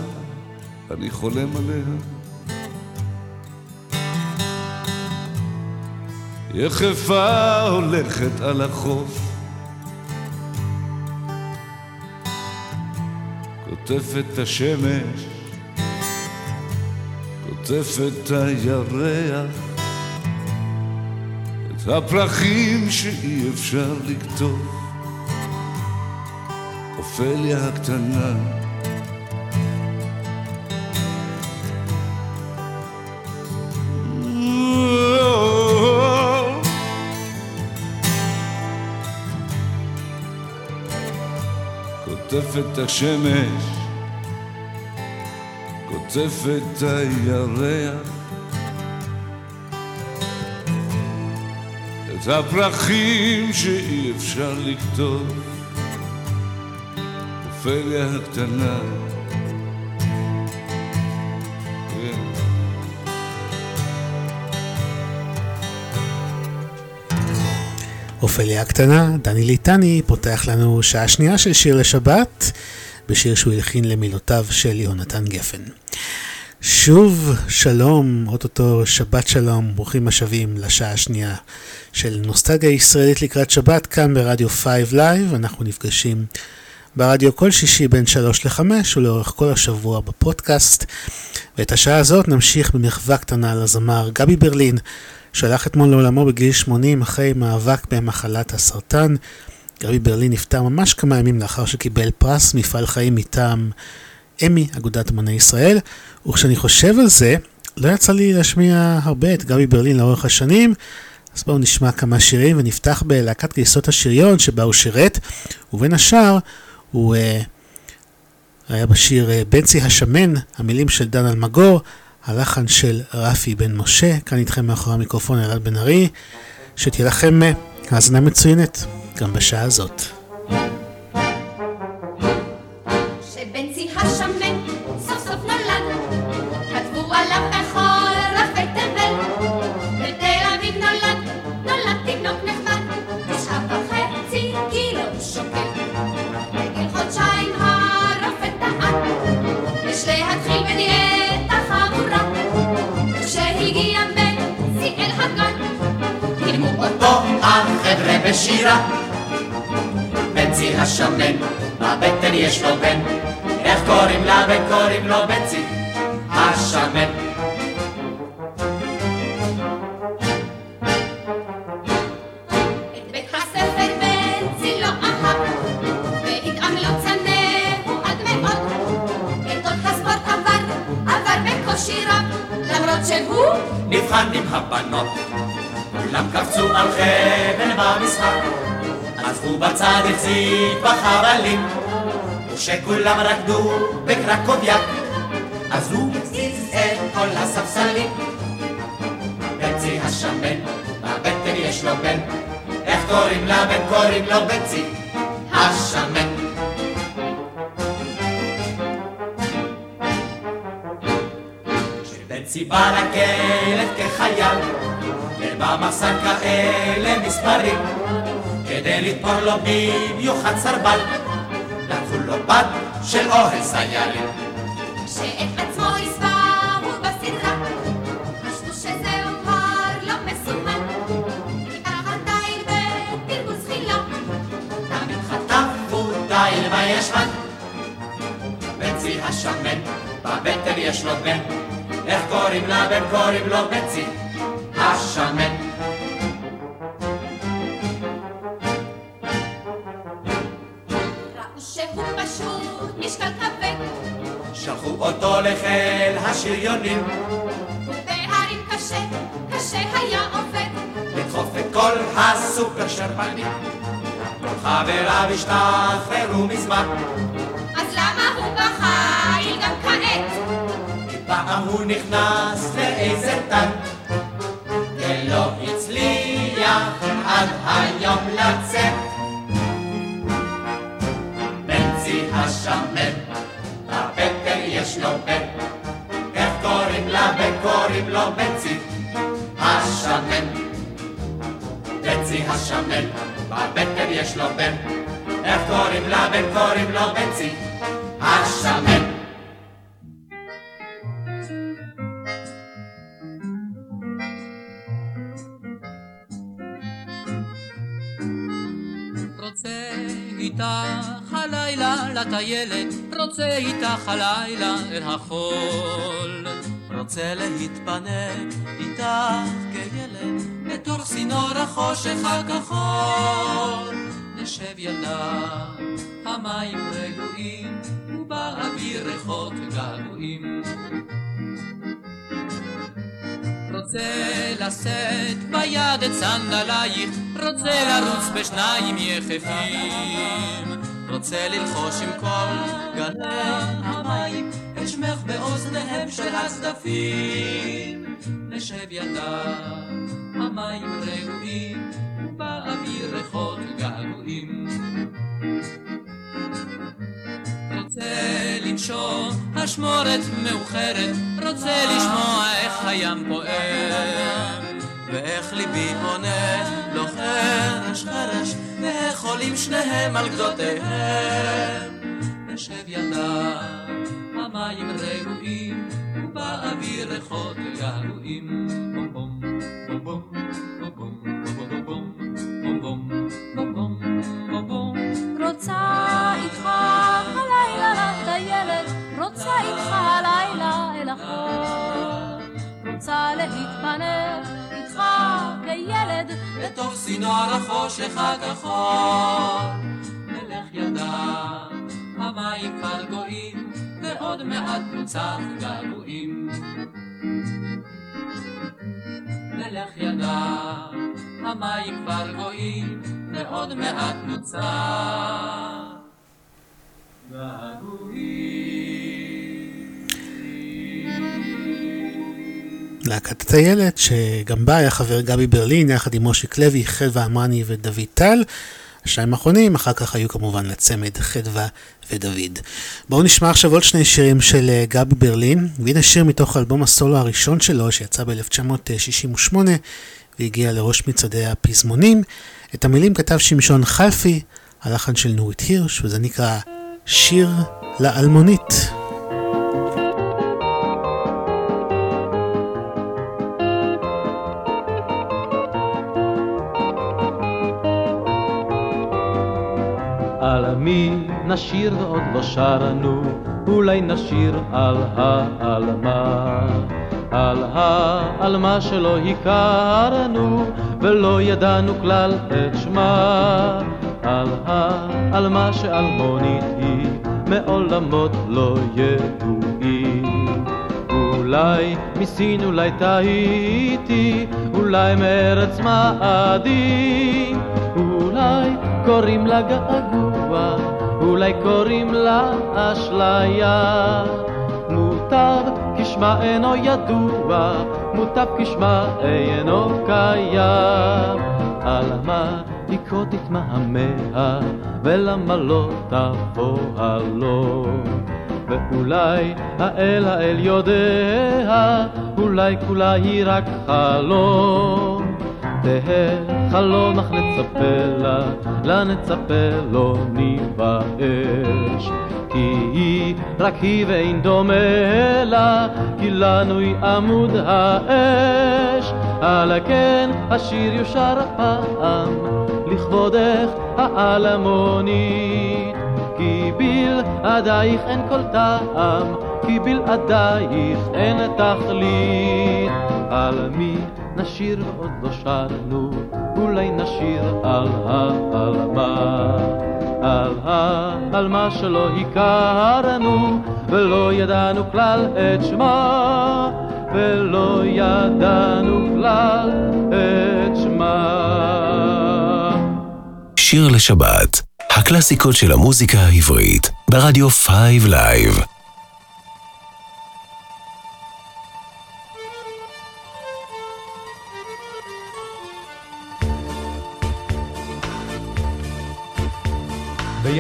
S22: אני חולם עליה. יחפה הולכת על החוף, קוטפת השמש, קוטפת הירח, הפרחים שאי אפשר לקטוף. אופליה הקטנה קוטפת השמש, קוטפת הירח, את הפרחים שאי אפשר לכתוב, אופליה הקטנה.
S2: אופליה הקטנה, דני ליטני, פותח לנו שעה שנייה של שיר לשבת, בשיר שהוא הלחין למילותיו של יהונתן גפן. שוב שלום, אוטוטו שבת שלום, ברוכים השבים לשעה השנייה של נוסטלגיה ישראלית לקראת שבת, כאן ברדיו 5 Live, אנחנו נפגשים ברדיו כל שישי בין 3 ל-5 ולאורך כל השבוע בפודקאסט. ואת השעה הזאת נמשיך במחווה קטנה לזמר גבי ברלין, שהלך אתמול לעולמו בגיל 80 אחרי מאבק במחלת הסרטן. גבי ברלין נפטר ממש כמה ימים לאחר שקיבל פרס מפעל חיים מטעם אמי, אגודת אמני ישראל. וכשאני חושב על זה, לא יצא לי להשמיע הרבה את גבי ברלין לאורך השנים, אז בואו נשמע כמה שירים ונפתח בלהקת גייסות השריון שבה הוא שירת, ובין השאר הוא uh, היה בשיר uh, בנצי השמן, המילים של דן אלמגור, הלחן של רפי בן משה, כאן איתכם מאחורי המיקרופון אלעד בן ארי, שתהיה לכם uh, האזנה מצוינת גם בשעה הזאת.
S9: בשירה. בנצי השמן, בבטן יש לו בן, איך קוראים לה וקוראים לו בנצי השמן. החזיק בחבלים, וכשכולם רקדו בקרקוביאק, אז הוא הזיז את כל הספסלים. בצי השמן, בבטן יש לו בן, איך קוראים לבן? קוראים לו בצי השמן. כשבצי בא לכלב כחייל, במחסן כאלה מספרים, כדי לתפור לו במיוחד סרבל, לקחו לו בת של אוהל סיילים.
S11: שאת עצמו הסברו בסדרה, חשבו שזהו כבר לא מסומן, מתחת תיל ותרגוס חילה,
S9: תמיד חטפו תיל בישבן, בצי השמן, בבטן יש לו בן, איך קוראים לבן? קוראים לו בצי. השמן. השריונים.
S11: ובהרים קשה, קשה היה עובד.
S9: לדחוף את כל הסופר שרפנים. כל חבריו השתחררו מזמן.
S11: אז למה הוא בחיל גם כעת?
S9: כי פעם הוא נכנס לאיזה טנק. ולא הצליח עד היום לצאת. בנצי השמן, בבטן יש לו בן, קוראים לו בנצי השמן. בנצי השמן, בבטן יש לו בן, איך קוראים לבן? קוראים לו בנצי השמן.
S23: איתך הלילה לטיילת, רוצה איתך הלילה אל החול. רוצה להתפנק איתך כילד, בתוך צינור החושך הכחול. נשב ידה, המים רגועים, ובאוויר ריחות געגועים. רוצה לשאת ביד את סנדלייך, רוצה לרוץ בשניים יחפים. רוצה ללחוש עם כל גלי המים, את שמך באוזניהם של הצדפים. נשב ידם, המים רעועים, ובאוויר ריחות געגועים. רוצה לנשום אשמורת מאוחרת, רוצה לשמוע איך הים פועם, ואיך ליבי עונה לו חרש חרש, ואיך עולים שניהם על גדותיהם. נשב ידם, המים רעועים, צינור החושך הכחול. נלך ידם, המים כבר גויים, ועוד מעט נוצח געגועים. מלך ידע, המים כבר גויים, ועוד מעט נוצר.
S2: להקת הטיילת, שגם בה היה חבר גבי ברלין, יחד עם מושיק לוי, חדווה עמרני ודוד טל. השניים האחרונים, אחר כך היו כמובן לצמד חדווה ודוד. בואו נשמע עכשיו עוד שני שירים של אה, גבי ברלין, והנה שיר מתוך אלבום הסולו הראשון שלו, שיצא ב-1968, והגיע לראש מצעדי הפזמונים. את המילים כתב שמשון חלפי, הלחן של נורית הירש, וזה נקרא שיר לאלמונית.
S24: מי נשיר ועוד לא שרנו, אולי נשיר על העלמה. על העלמה שלא הכרנו, ולא ידענו כלל את שמה. על העלמה שאלמונית היא, מעולמות לא ידועים. אולי מסין, אולי טעיתי, אולי מארץ מעדי, אולי קוראים לה געגוע, אולי קוראים לה אשליה. מוטב כשמה אינו ידוע, מוטב כשמה אינו קיים. על מה לקרוא תתמהמה, ולמה לא תבוא הלום? ואולי האל האל יודע, אולי כולה היא רק חלום. תהא חלום אך נצפה לה, לה נצפה לא ניבאש. כי היא רק היא ואין דומה לה, כי לנו היא עמוד האש. על כן השיר יושר הפעם, לכבודך העלמונית. כי בלעדייך אין כל טעם, כי בלעדייך אין תכלית. על מי נשיר ועוד לא שרנו, אולי נשיר על העלמה. על העלמה שלא הכרנו, ולא ידענו כלל את שמה, ולא ידענו כלל את שמה.
S1: שיר לשבת, הקלאסיקות של המוזיקה העברית, ברדיו 5 Live.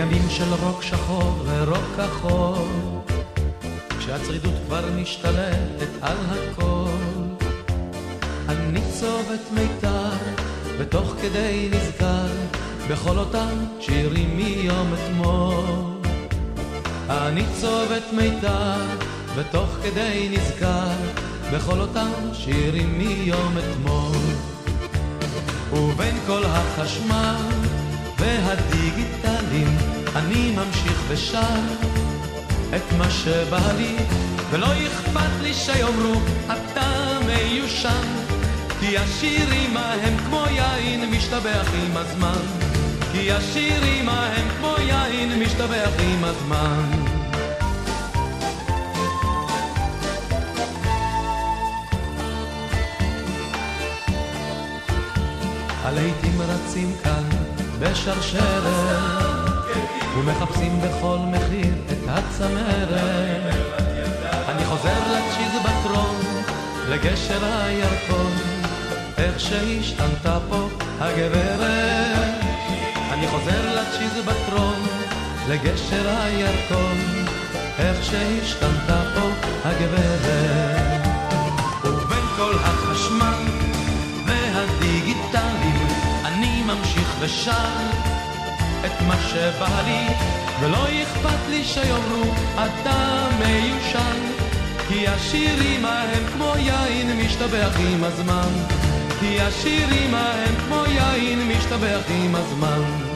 S25: בימים של רוק שחור ורוק כחול, כשהצרידות כבר משתלטת על הכל, אני צובט מיתר, ותוך כדי נזכר בכל אותם שירים מיום אתמול. אני צובט מיתר, ותוך כדי נזכר בכל אותם שירים מיום אתמול. ובין כל החשמל והדיגיטלים אני ממשיך ושר את מה שבא לי ולא אכפת לי שיאמרו אתה מיושן כי השירים ההם כמו יין משתבח עם הזמן. כי השירים ההם כמו יין משתבח עם הזמן. הלהיטים רצים כאן בשרשרת ומחפשים בכל מחיר את הצמרת. אני חוזר לצ'יזבטרון, לגשר הירקון. איך שהשתנתה פה הגברת. אני חוזר לצ'יזבטרון, לגשר הירקון. איך שהשתנתה פה הגברת. ובין כל החשמל והדיגיטלים אני ממשיך ושר את מה שבא לי ולא אכפת לי שיאמרו אתה מיושן. כי השירים ההם כמו יין משתבח עם הזמן. כי השירים ההם כמו יין משתבח עם הזמן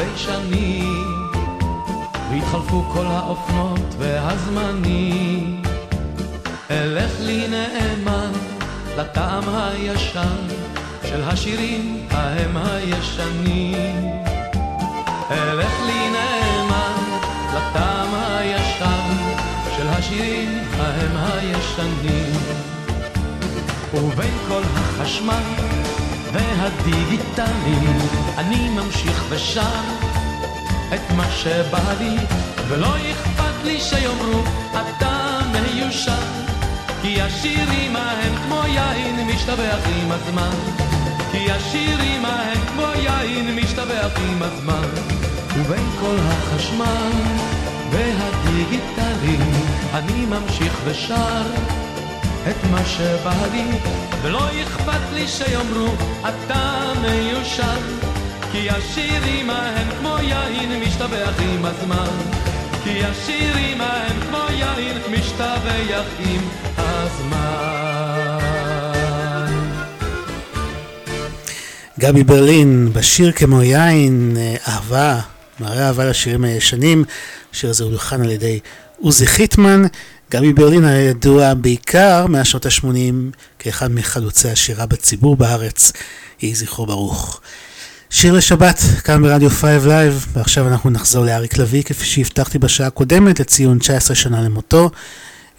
S25: הרבה שנים ויתחלפו כל האופנות והזמנים אלך לי נאמן לטעם הישן של השירים ההם הישנים. אלך לי נאמן לטעם הישן של השירים ההם הישנים. ובין כל החשמל והדיגיטלים אני ממשיך ושר את מה שבא לי ולא אכפת לי שיאמרו אתה מיושן כי השירים ההם כמו יין משתבח עם הזמן. כי השירים ההם כמו יין משתבח עם הזמן. ובין כל החשמל והדיגיטלים אני ממשיך ושר את מה שבא לי ולא אכפת לי שיאמרו אתה מיושן כי השירים ההם כמו יין משתבח עם הזמן כי השירים ההם כמו יין משתבח עם הזמן.
S2: גבי ברלין, בשיר כמו יין, אהבה, מראה אהבה לשירים הישנים, השיר הזה הולחן על ידי עוזי חיטמן. גבי ברלין הידוע בעיקר מהשנות ה-80 כאחד מחלוצי השירה בציבור בארץ, יהי זכרו ברוך. שיר לשבת, כאן ברדיו 5 Live, ועכשיו אנחנו נחזור לאריק לביא כפי שהבטחתי בשעה הקודמת לציון 19 שנה למותו.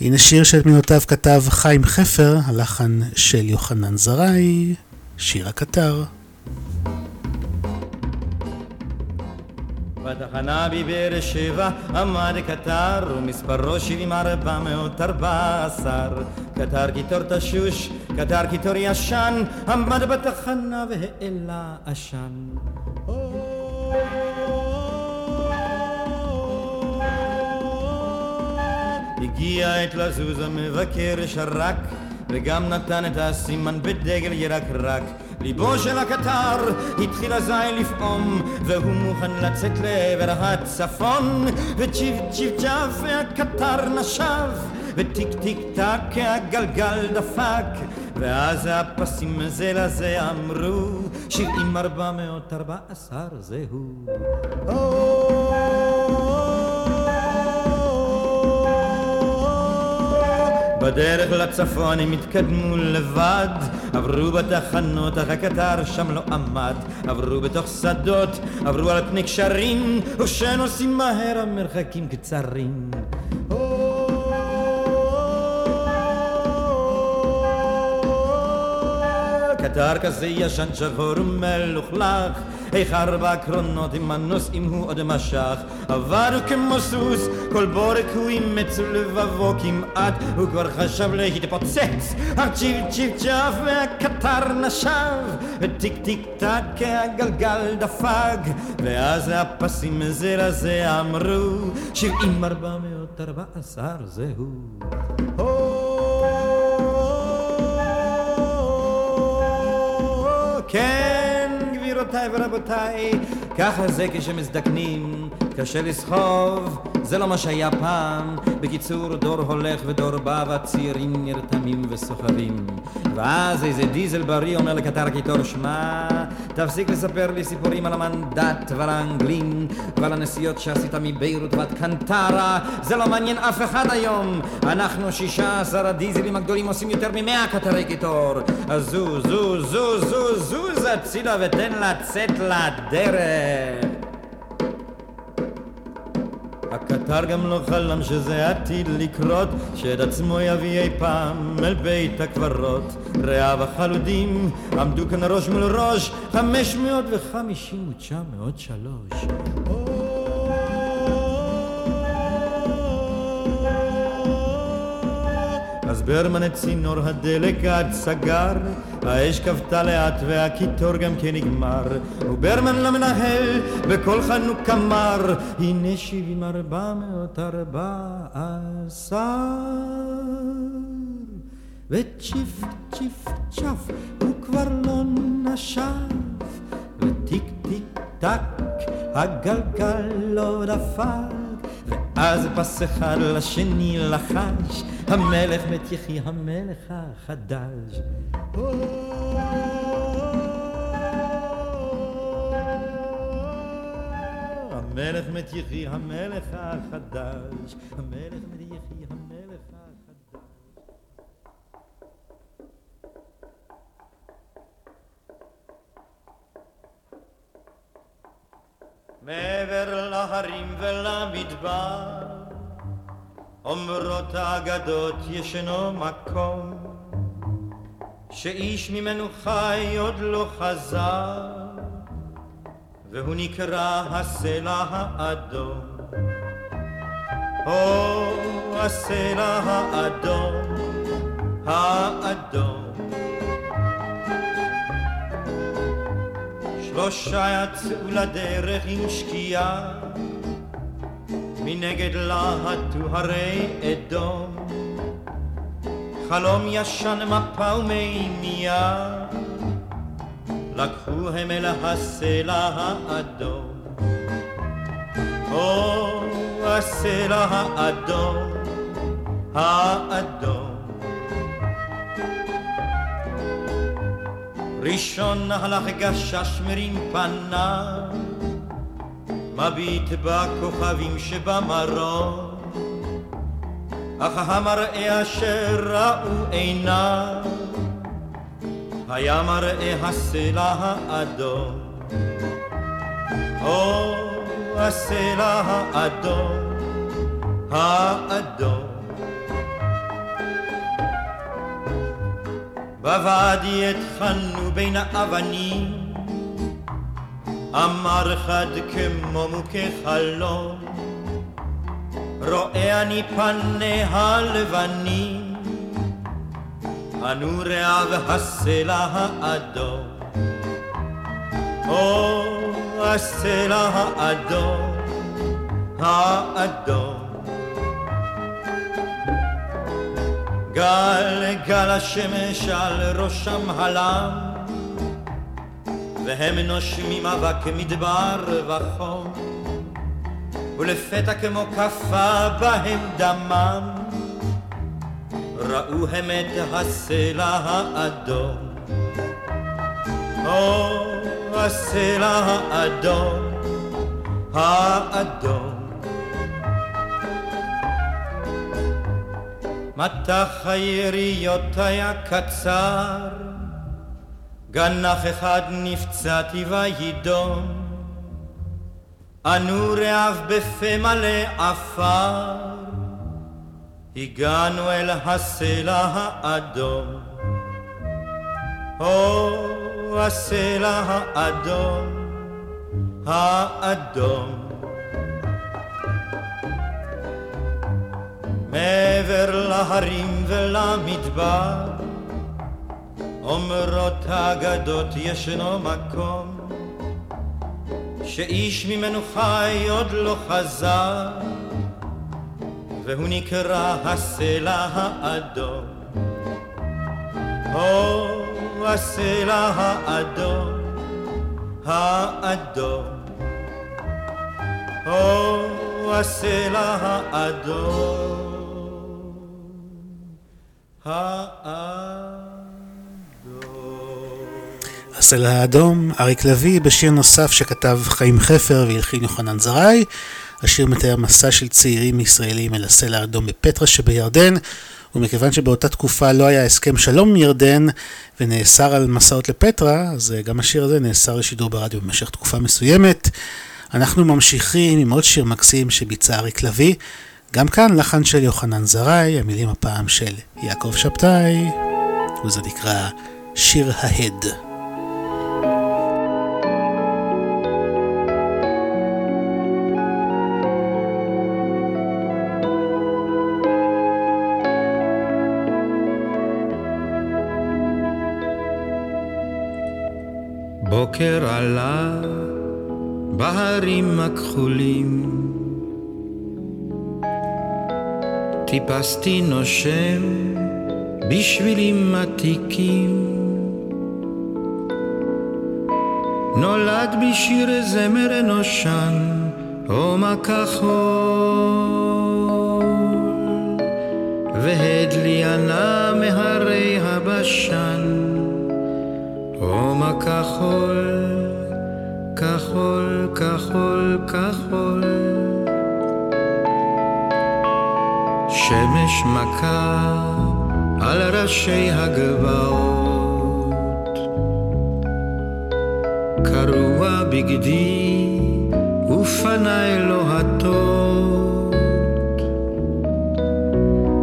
S2: הנה שיר שאת מילותיו כתב חיים חפר, הלחן של יוחנן זרעי, שיר הקטר.
S26: בתחנה בבאר שבע עמד קטר ומספרו שבעים ארבע מאות ארבע עשר. קטר קיטור תשוש, קטר קיטור ישן עמד בתחנה והעלה עשן. הגיע עת לזוז המבקר שרק וגם נתן את הסימן בדגל ירקרק ליבו של הקטר התחיל אזי לפעום והוא מוכן לצאת לעבר הצפון. וצ'יפ צ'יפ צ'אף והקטר נשף וטיק טיק טק הגלגל דפק. ואז הפסים זה לזה אמרו שבעים ארבע מאות ארבע עשר זהו בדרך לצפון הם התקדמו לבד. עברו בתחנות אך הקטר שם לא עמד. עברו בתוך שדות עברו על פני קשרים ושנוסעים מהר המרחקים קצרים. קטר כזה ישן שחור ומלוכלך איך ארבע קרונות עם הנוסעים הוא עוד משך. עבר כמו סוס כל בורק הוא אימץ לבבו כמעט. הוא כבר חשב להתפוצץ אך צ'יפ צ'יפ צ'אף והקטר נשף. וטיק טיק טק הגלגל דפק ואז הפסים זה לזה אמרו שבעים ארבע מאות ארבע עשר זהו. כן, גבירותיי ורבותיי, ככה זה כשמזדקנים, קשה לסחוב, זה לא מה שהיה פעם. בקיצור, דור הולך ודור בא, והצעירים נרתמים וסוחבים. ואז איזה דיזל בריא אומר לקטר הקיטור, שמע, תפסיק לספר לי סיפורים על המנדט ועל האנגלים ועל הנסיעות שעשית מביירות ועד קנטרה, זה לא מעניין אף אחד היום. אנחנו שישה עשר הדיזלים הגדולים עושים יותר ממאה קטרי קיטור. אז זוז, זוז, זוז, זוז, זוז הצידה ותן לצאת לדרך. הקטר גם לא חלם שזה עתיד לקרות, שאת עצמו יביא אי פעם אל בית הקברות. רעיו החלודים עמדו כאן ראש מול ראש, חמש מאות וחמישים ותשע מאות שלוש. אז ברמן את צינור הדלק עד סגר, האש כבתה לאט והקיטור גם כן נגמר, וברמן למנהל בקול חנוק אמר, הנה שבעים ארבע מאות ארבע עשר. וצ'יפ צ'יפ צ'ף הוא כבר לא נשף, וטיק טיק טק הגלגל לא דפק. ואז פס אחד לשני לחש, המלך מת יחי המלך החדש. המלך מת יחי המלך החדש, המלך מת יחי המלך החדש. מעבר להרים ולמדבר, אומרות האגדות ישנו מקום, שאיש ממנו חי עוד לא חזר, והוא נקרא הסלע האדום. או הסלע האדום, האדום. שלושה יצאו לדרך עם שקיעה, מנגד להטו הרי אדום. חלום ישן מפה ומימייה, לקחו הם אל הסלע האדום. או הסלע האדום, האדום. ראשון הלך גשש מרים פניו, מביט בכוכבים שבמרום, אך המראה אשר ראו עיניו, היה מראה הסלע האדום. או הסלע האדום, האדום. בוואדי התחלנו בין האבנים, אמר חד כמו מוכה חלום, רואה אני פניה הלבנים, הנוריה והסלע האדום. או הסלע האדום, האדום. גל גל השמש על ראשם הלם, והם נושמים אבק מדבר וחום, ולפתע כמו כפה בהם דמם, ראו הם את הסלע האדום. או הסלע האדום, האדום. מטח היה קצר, גנח אחד נפצעתי וידום, אנו רעב בפה מלא עפר, הגענו אל הסלע האדום. או הסלע האדום, האדום. מעבר להרים ולמדבר, אומרות האגדות ישנו מקום, שאיש ממנו חי עוד לא חזר, והוא נקרא הסלע האדום. או הסלע האדום, האדום. או הסלע האדום,
S2: הסלע האדום, אריק לביא, בשיר נוסף שכתב חיים חפר והלחין יוחנן זרעי. השיר מתאר מסע של צעירים ישראלים אל הסלע האדום בפטרה שבירדן. ומכיוון שבאותה תקופה לא היה הסכם שלום עם ירדן ונאסר על מסעות לפטרה, אז גם השיר הזה נאסר לשידור ברדיו במשך תקופה מסוימת. אנחנו ממשיכים עם עוד שיר מקסים שביצע אריק לביא, גם כאן לחן של יוחנן זרעי, המילים הפעם של יעקב שבתאי, וזה נקרא שיר ההד.
S26: בוקר עלה בהרים הכחולים טיפסתי נושם בשבילים עתיקים נולד בשיר זמר נושן הכחול והדלי ענה מהרי הבשן הום הכחול, כחול, כחול, כחול. שמש מכה על ראשי הגבעות, קרוע בגדי
S20: ופניי לוהטות.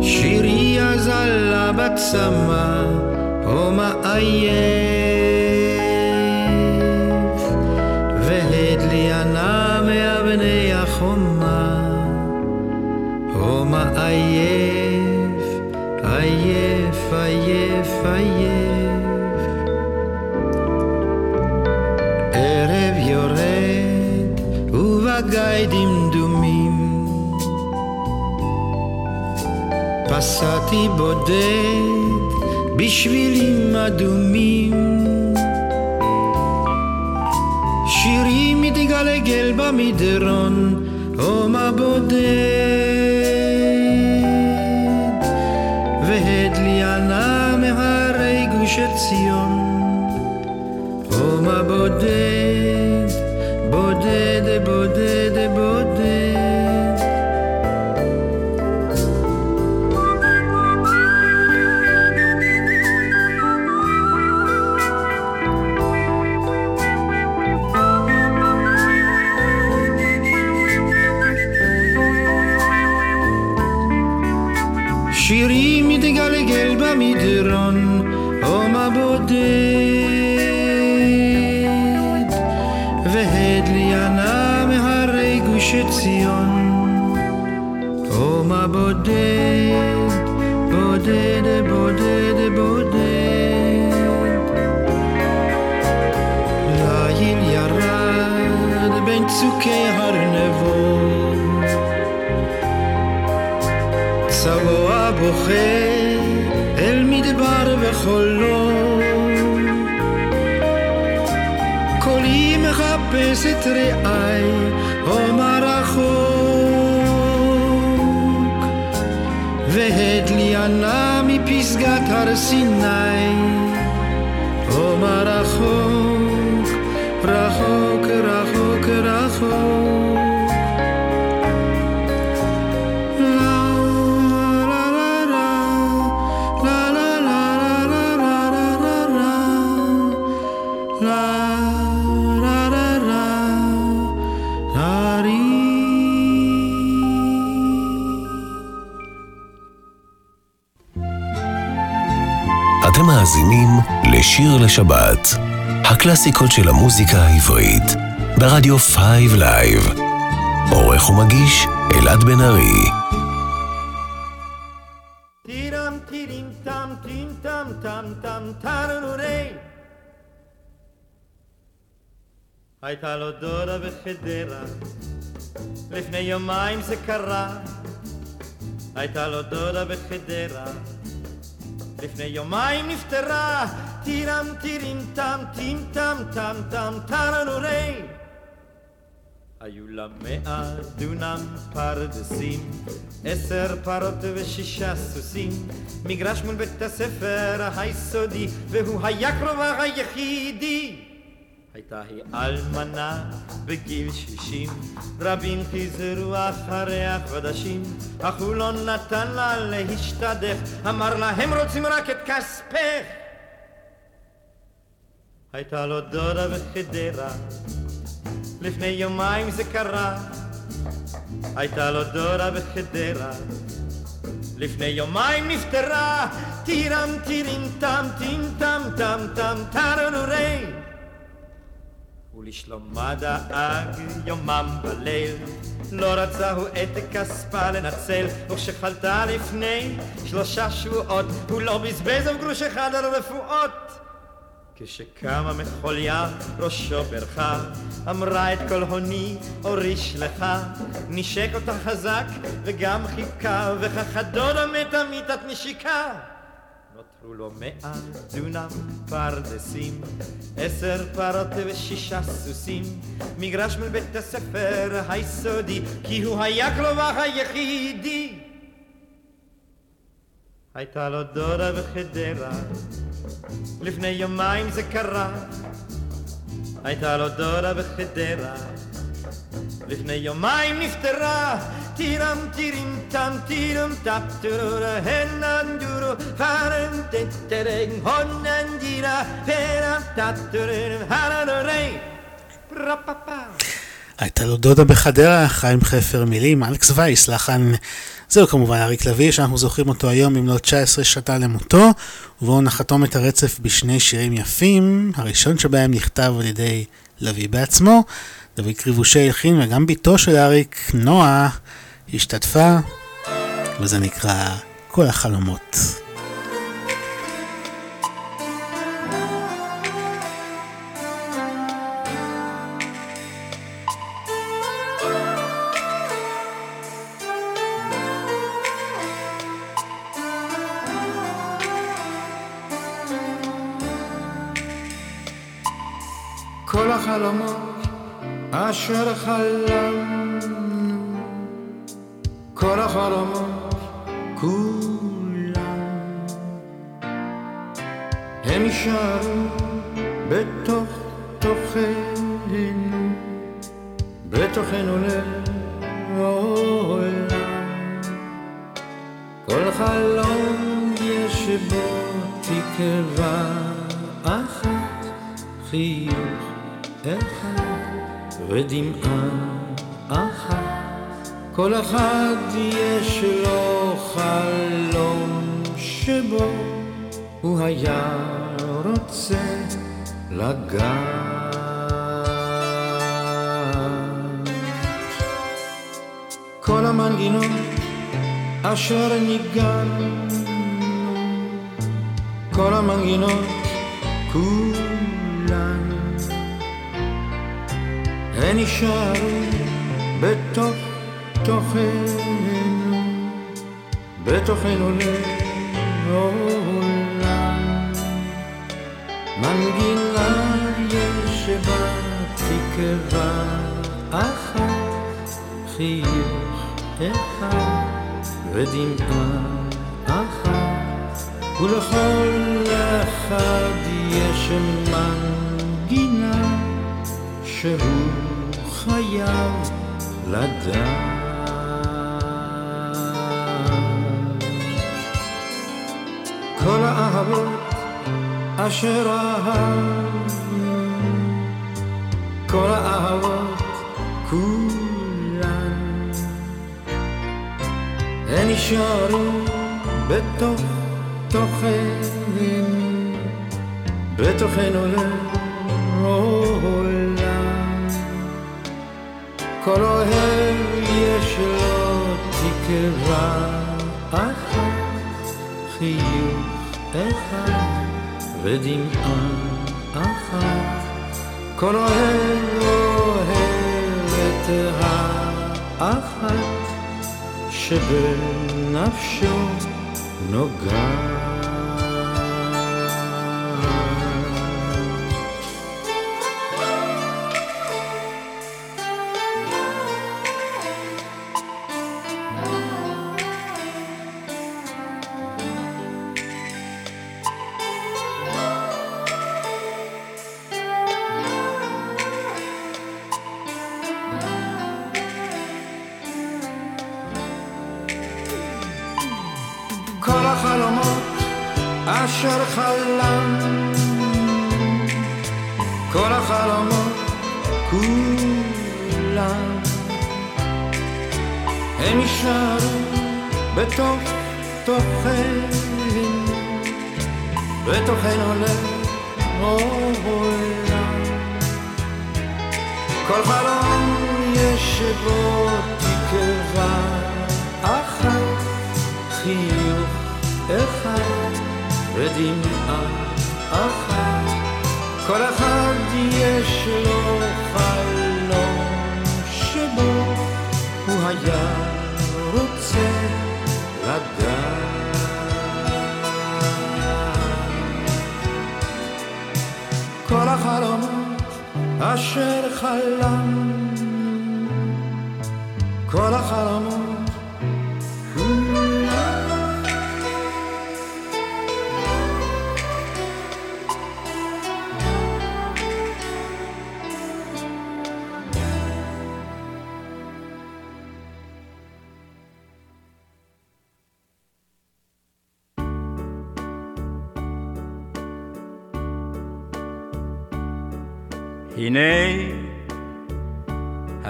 S20: שירי אזלה בצמא, הומה פסעתי בודד בשבילים אדומים. שירי מתגלגל במדרון, הומה בודד. מחפש את רעי הומה רחוק והדלי ענה מפסגת הר סיני
S1: לשיר לשבת, הקלאסיקות של המוזיקה העברית, ברדיו 5 Live. עורך ומגיש אלעד בן ארי.
S26: הייתה לו דודה בחדרה. לפני יומיים זה קרה. הייתה לו דודה בחדרה. לפני יומיים נפטרה טירם טירים טם טים טם טם טם טרנורי היו לה מאה דונם פרדסים, עשר פרות ושישה סוסים, מגרש מול בית הספר היסודי, והוא היה קרובה היחידי. הייתה היא אלמנה בגיל שישים, רבים חזרו אחריה חודשים, אך הוא לא נתן לה להשתדך, אמר לה הם רוצים רק את כספך. הייתה לו דודה בחדרה, לפני יומיים זה קרה, הייתה לו דודה בחדרה. לפני יומיים נפטרה, טירם טירים טם טים טם טם טם טרנורי. ולשלומה דאג יומם בליל, לא רצה הוא את כספה לנצל, וכשחלתה לפני שלושה שבועות, הוא לא בזבז אף גרוש אחד על רפואות. כשקמה מחוליה ראשו ברכה, אמרה את כל הוני הוריש לך, נשק אותה חזק וגם חיבקה, וכך הדודה מתה מיתת נשיקה. נותרו לו מאה דונם פרדסים, עשר פרות ושישה סוסים, מגרש מול הספר היסודי, כי הוא היה כלובה היחידי. הייתה לו דודה בחדרה, לפני יומיים זה קרה. הייתה לו דודה בחדרה, לפני יומיים נפטרה. טירם טירים טם טירם טפ טורורה הנן דורו פרן טטרן הונן דירה פרם טטורן הנן רי פרפפה
S2: הייתה לו דודה בחדרה, חיים חפר מילים, אלכס וייס, לחן, זהו כמובן אריק לביא, שאנחנו זוכרים אותו היום במלאת 19 שתה למותו, ובואו נחתום את הרצף בשני שירים יפים, הראשון שבהם נכתב על ידי לביא בעצמו, דוד קריבושי הלחין וגם בתו של אריק, נועה, השתתפה, וזה נקרא כל החלומות.
S20: החלומות אשר חלמנו, כל החלומות כולם, הם יישארו בתוך תוכנו, בתוכנו לעולם. כל חלום יש בו תקווה אחת, אחד ודמעה אחת, כל אחד יש לו חלום שבו הוא היה רוצה לגעת. כל המנגינות אשר ניגענו, כל המנגינות כולן הן בתוך תוכנו, בתוכנו לעולם. מנגינה יש בה תקווה אחת, חיוך אחד ודמעה אחת, ולכל אחד יש מנגינה שהוא חייב לדעת. כל האהבות אשר אהבנו, כל האהבות כולן, הן נשארו בתוך תוכנו, בתוכנו לעולם. כל אוהב יש לו תקווה אחת, חיוך אחד ודמעה אחת. כל אוהב אוהב את האחת שבנפשו נוגעת.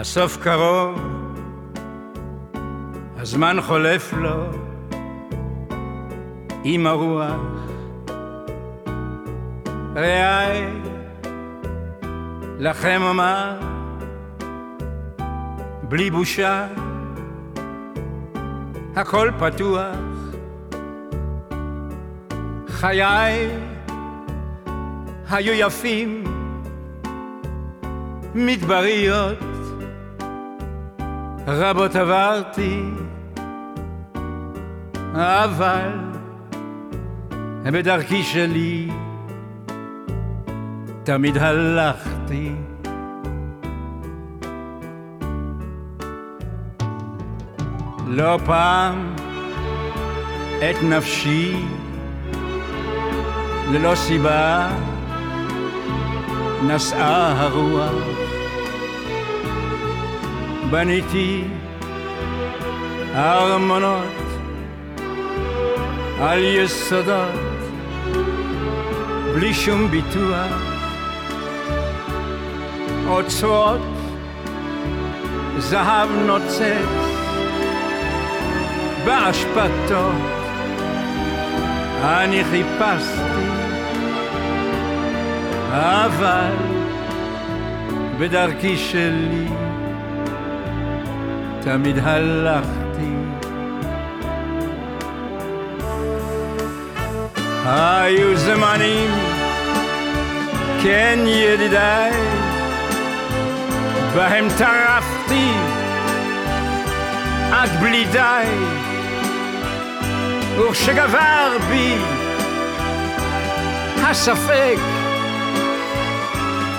S27: הסוף קרוב, הזמן חולף לו עם הרוח. רעי, לכם אומר, בלי בושה, הכל פתוח. חיי היו יפים, מדבריות, רבות עברתי, אבל בדרכי שלי תמיד הלכתי. לא פעם את נפשי ללא סיבה נשאה הרוח. בניתי ארמונות על יסודות בלי שום ביטוח, אוצרות זהב נוצץ באשפתות אני חיפשתי אבל בדרכי שלי תמיד הלכתי. היו זמנים, כן ידידיי, בהם טרפתי עד בלי די, וכשגבר בי הספק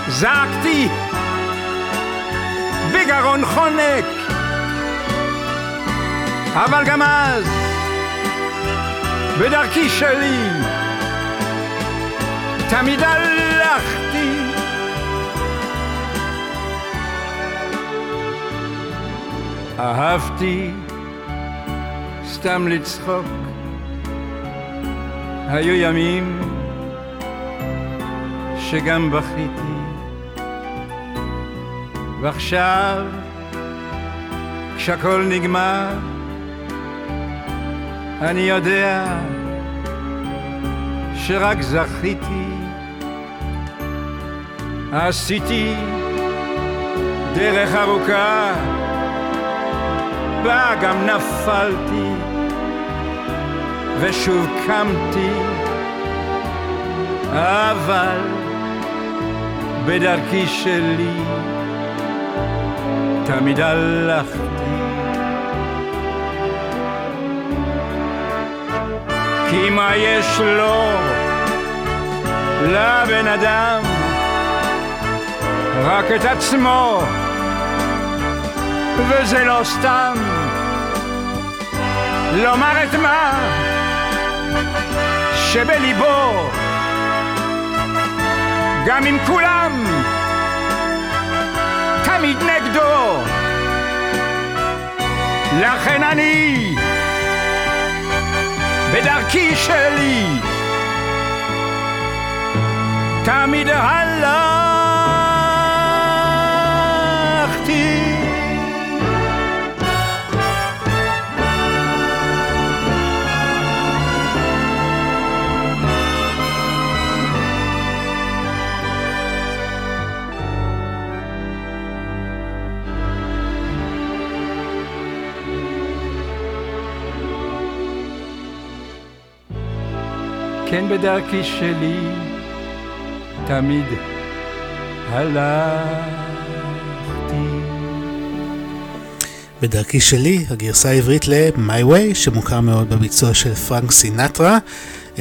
S27: זעקתי בגרון חונק אבל גם אז בדרכי שלי תמיד הלכתי. אהבתי סתם לצחוק. היו ימים שגם בכיתי. ועכשיו, כשהכל נגמר, אני יודע שרק זכיתי. עשיתי דרך ארוכה, בה גם נפלתי, ושוב קמתי, אבל בדרכי שלי תמיד הלכתי. כי מה יש לו לבן אדם? רק את עצמו, וזה לא סתם. לומר את מה שבליבו, גם אם כולם תמיד נגדו. לכן אני בדרכי שלי תמיד הלכתי. כן בדרכי שלי תמיד הלכתי.
S2: בדרכי שלי, הגרסה העברית ל-My Way, שמוכר מאוד בביצוע של פרנק סינטרה.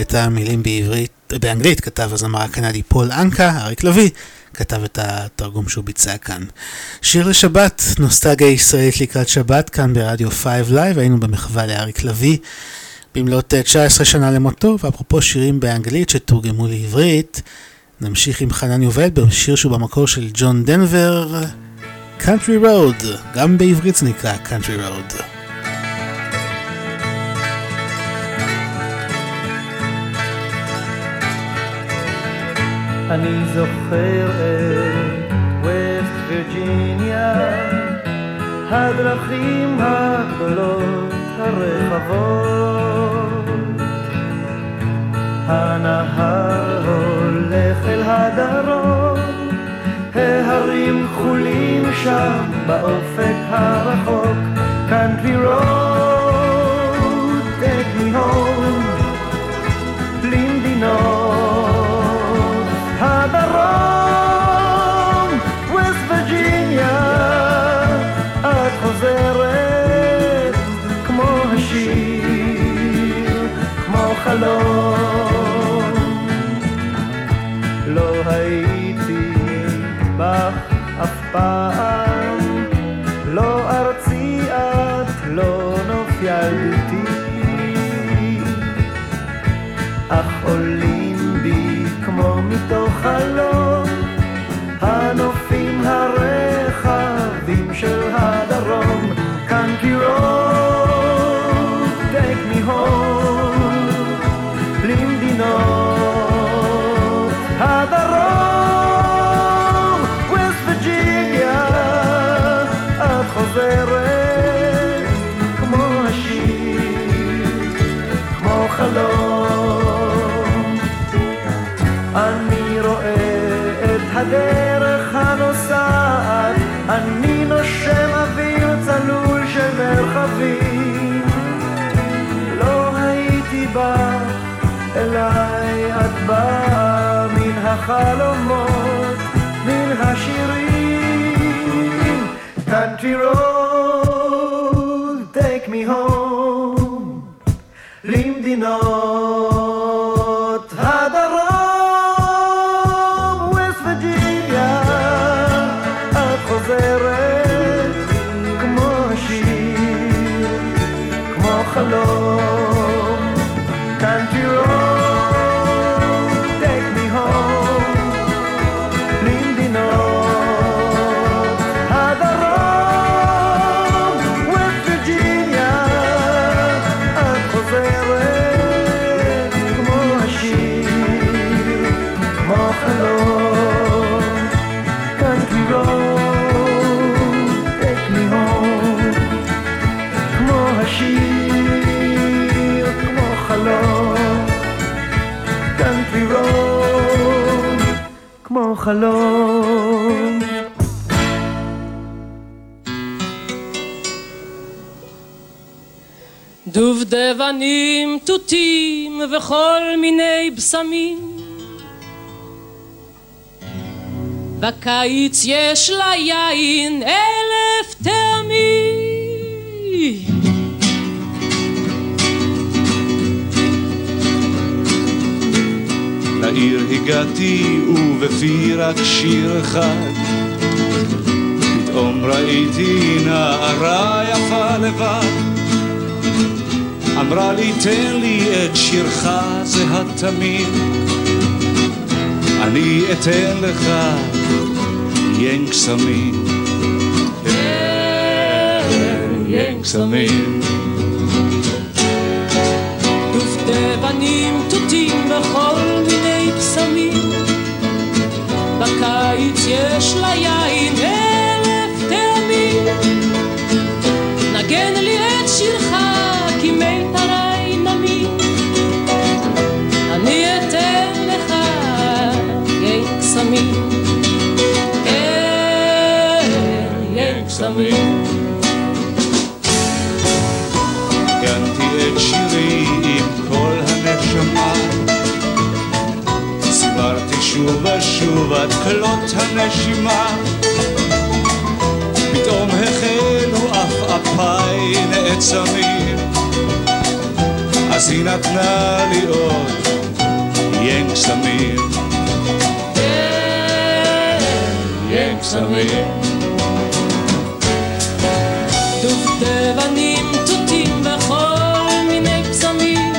S2: את המילים בעברית, באנגלית כתב הזמר הקנדי פול אנקה, אריק לביא כתב את התרגום שהוא ביצע כאן. שיר לשבת, נוסטגיה ישראלית לקראת שבת, כאן ברדיו 5 Live, היינו במחווה לאריק לביא. במלאת 19 שנה למותו, ואפרופו שירים באנגלית שתורגמו לעברית, נמשיך עם חנן יובל בשיר שהוא במקור של ג'ון דנבר, Country Road, גם בעברית זה נקרא Country Road.
S24: אני זוכר את ווסט וירג'יניה הדרכים הגדולות הרחבות. הנהר הולך אל הדרום, ההרים כחולים שם באופק הרחוק, country road, באה מן החלומות, מן השירים. country road, take me home, למדינות חלום.
S21: דובדבנים, תותים וכל מיני בשמים. בקיץ יש לה יין אלף טעמים.
S22: לעיר הגעתי ובפי רק שיר אחד. פתאום ראיתי נערה יפה לבד. אמרה לי תן לי את שירך זה התמיד אני אתן לך ין קסמים. ין קסמים
S21: יש לה יין אלף טעמים. נגן לי את שירך כי מיתרי נמים. אני אתן לך יין קסמים. יין קסמים.
S22: שוב ושוב עד כלות הנשימה. פתאום החלו עפעפיי נעצמים. אז היא נתנה לי עוד ין קסמים. ין קסמים.
S21: דובדבנים, תותים וכל מיני בשמים.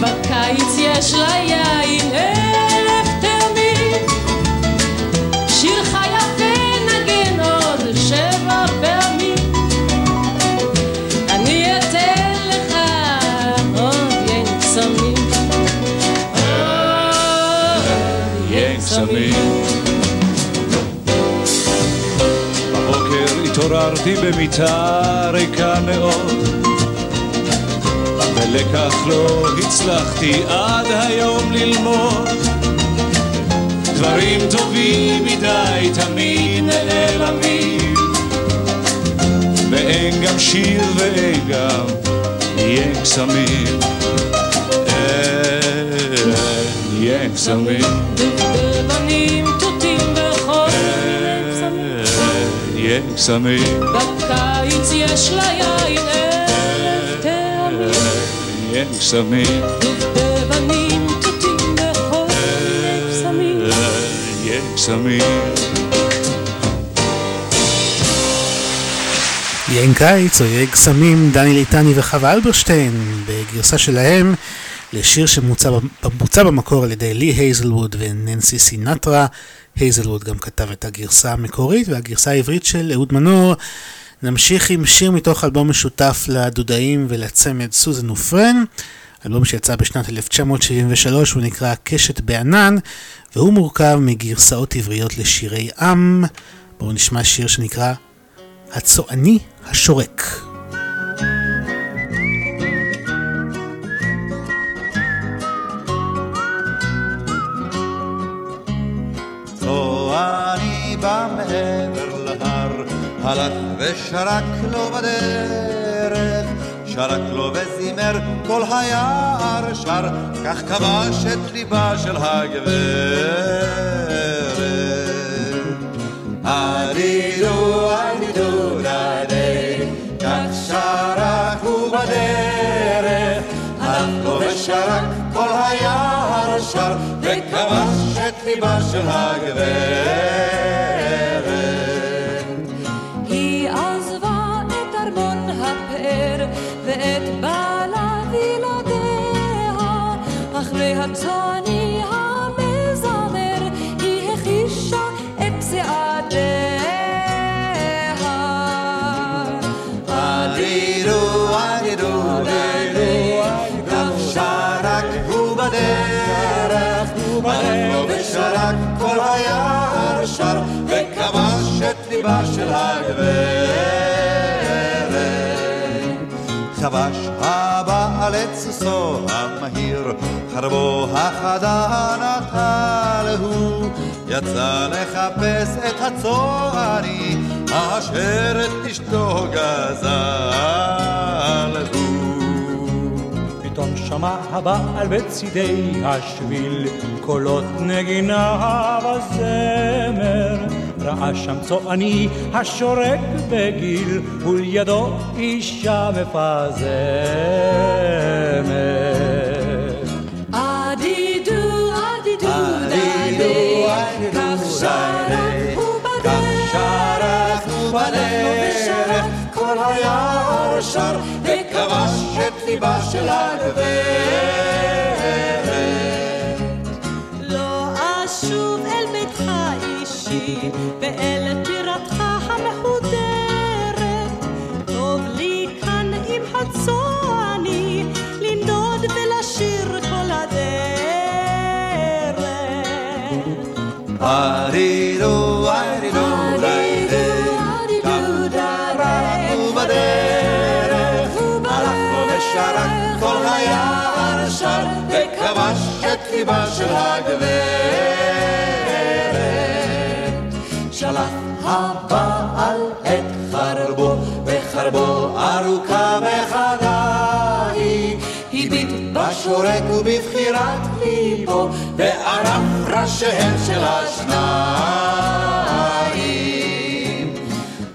S21: בקיץ יש לה יין
S22: התעוררתי במיטה ריקה מאוד. ולקח לא הצלחתי עד היום ללמוד. דברים טובים מדי תמיד נעלמים. ואין גם שיר ואין גם יהיה קסמים. אין יהיה קסמים
S21: קסמים בקיץ יש ליין אלף טעמים
S22: יין הקסמים
S21: דובדבנים תותים וכל קסמים
S22: יין הקסמים
S2: יין קיץ או יין הקסמים, דני ליטני וחווה אלברשטיין בגרסה שלהם לשיר שמוצע במקור על ידי לי הייזלווד וננסי סינטרה. הייזלווד גם כתב את הגרסה המקורית והגרסה העברית של אהוד מנור. נמשיך עם שיר מתוך אלבום משותף לדודאים ולצמד סוזן ופרן. אלבום שיצא בשנת 1973 הוא נקרא קשת בענן והוא מורכב מגרסאות עבריות לשירי עם. בואו נשמע שיר שנקרא הצועני השורק.
S28: צועני בא מעבר להר, הלך ושרק לו בדרך, שרק לו וזימר כל היער שר, כך כבש את ליבה של הגברת. ליבה של של הגברת. חבש הבעל את סוסו המהיר, חרבו החדה נטל הוא, יצא לחפש את הצועני, אשר את אשתו גזל הוא.
S29: פתאום שמע הבעל בצידי השביל קולות נגינה וזמר ראה שם צועני השורק בגיל ולידו אישה מפזמת
S16: אדידו, אדידו, דדי, כך שרק הוא
S28: שרק הוא בדרך, כל היער שר, וכבש את ליבה של הגברת. שרק הוא בדרך, הלך לו ושרק כל היער שר, וכבש את ליבה של הגברת. שלף בשורק ובבחירת ליבו, וערף ראשיהם של השניים.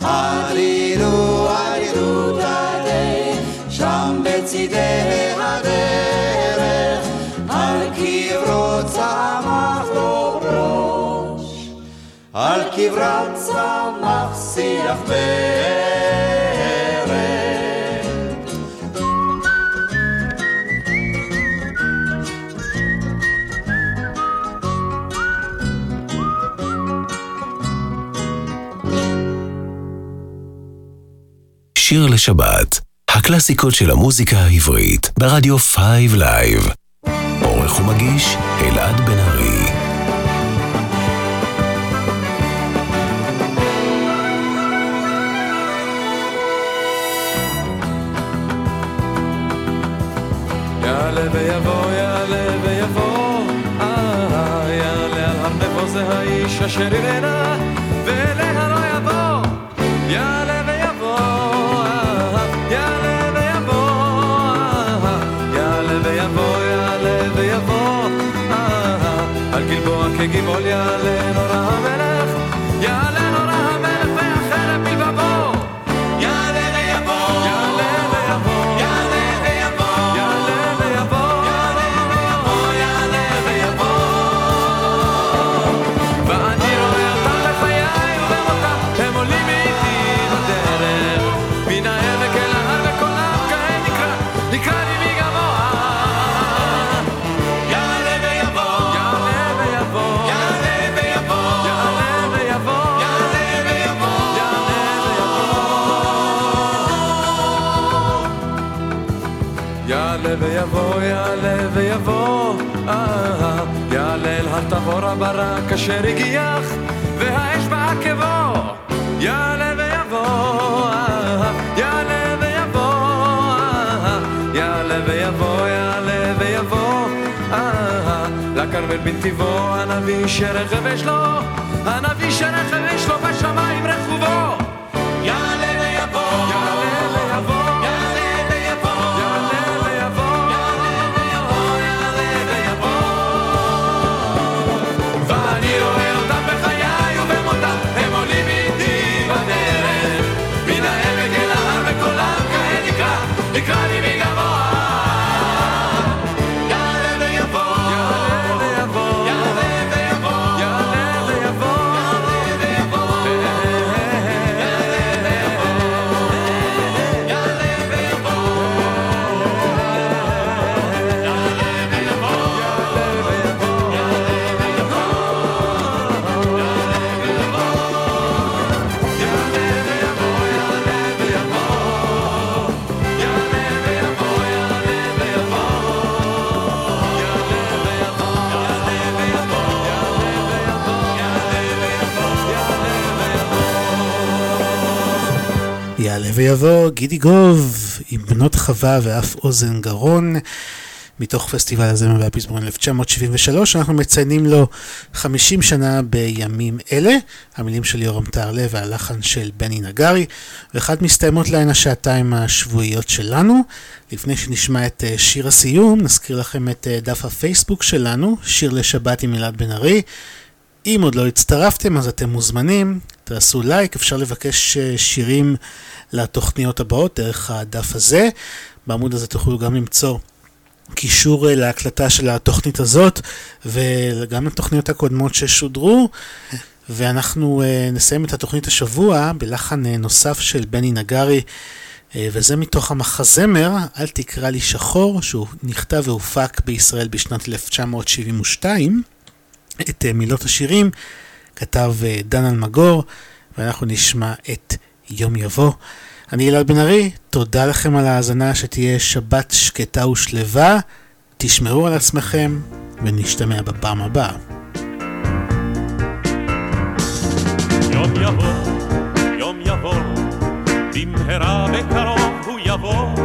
S28: אדידו, אדידו, דדי, שם בצידי הדרך, על קברו צמח לו ברוש, על קברה צמח שיח ברך.
S1: שיר לשבת, הקלאסיקות של המוזיקה העברית, ברדיו 5 לייב. עורך ומגיש, אלעד בן ארי.
S22: יעלה ויבוא, יעלה ויבוא, אה, יעלה על הר זה האיש אשר יראה גלבוע כגבעול יעלה נורא הברק אשר הגיח, והאש בעקבו, יעלה ויבוא, יעלה ויבוא, יעלה ויבוא, יעלה ויבוא, לכרמל בנתיבו, הנביא שרכב יש לו, הנביא שרכב יש לו בשמיים רכובו, ויבוא
S2: גידי גוב עם בנות חווה ואף אוזן גרון. מתוך פסטיבל הזמר והפזמון 1973 אנחנו מציינים לו 50 שנה בימים אלה. המילים של יורם טהרלב והלחן של בני נגרי ואחת מסתיימות להן השעתיים השבועיות שלנו. לפני שנשמע את אה, שיר הסיום נזכיר לכם את אה, דף הפייסבוק שלנו שיר לשבת עם אלעד בן ארי אם עוד לא הצטרפתם אז אתם מוזמנים, תעשו לייק, אפשר לבקש אה, שירים לתוכניות הבאות דרך הדף הזה. בעמוד הזה תוכלו גם למצוא קישור אה, להקלטה של התוכנית הזאת וגם לתוכניות הקודמות ששודרו. ואנחנו אה, נסיים את התוכנית השבוע בלחן נוסף של בני נגרי. וזה מתוך המחזמר "אל תקרא לי שחור" שהוא נכתב והופק בישראל בשנת 1972. את אה, מילות השירים כתב אה, דן אלמגור, ואנחנו נשמע את יום יבוא. אני אלעד בן ארי, תודה לכם על ההאזנה, שתהיה שבת שקטה ושלווה, תשמרו על עצמכם, ונשתמע בפעם הבאה.
S6: יום יבוא, יום יבוא, במהרה בקרוב הוא יבוא,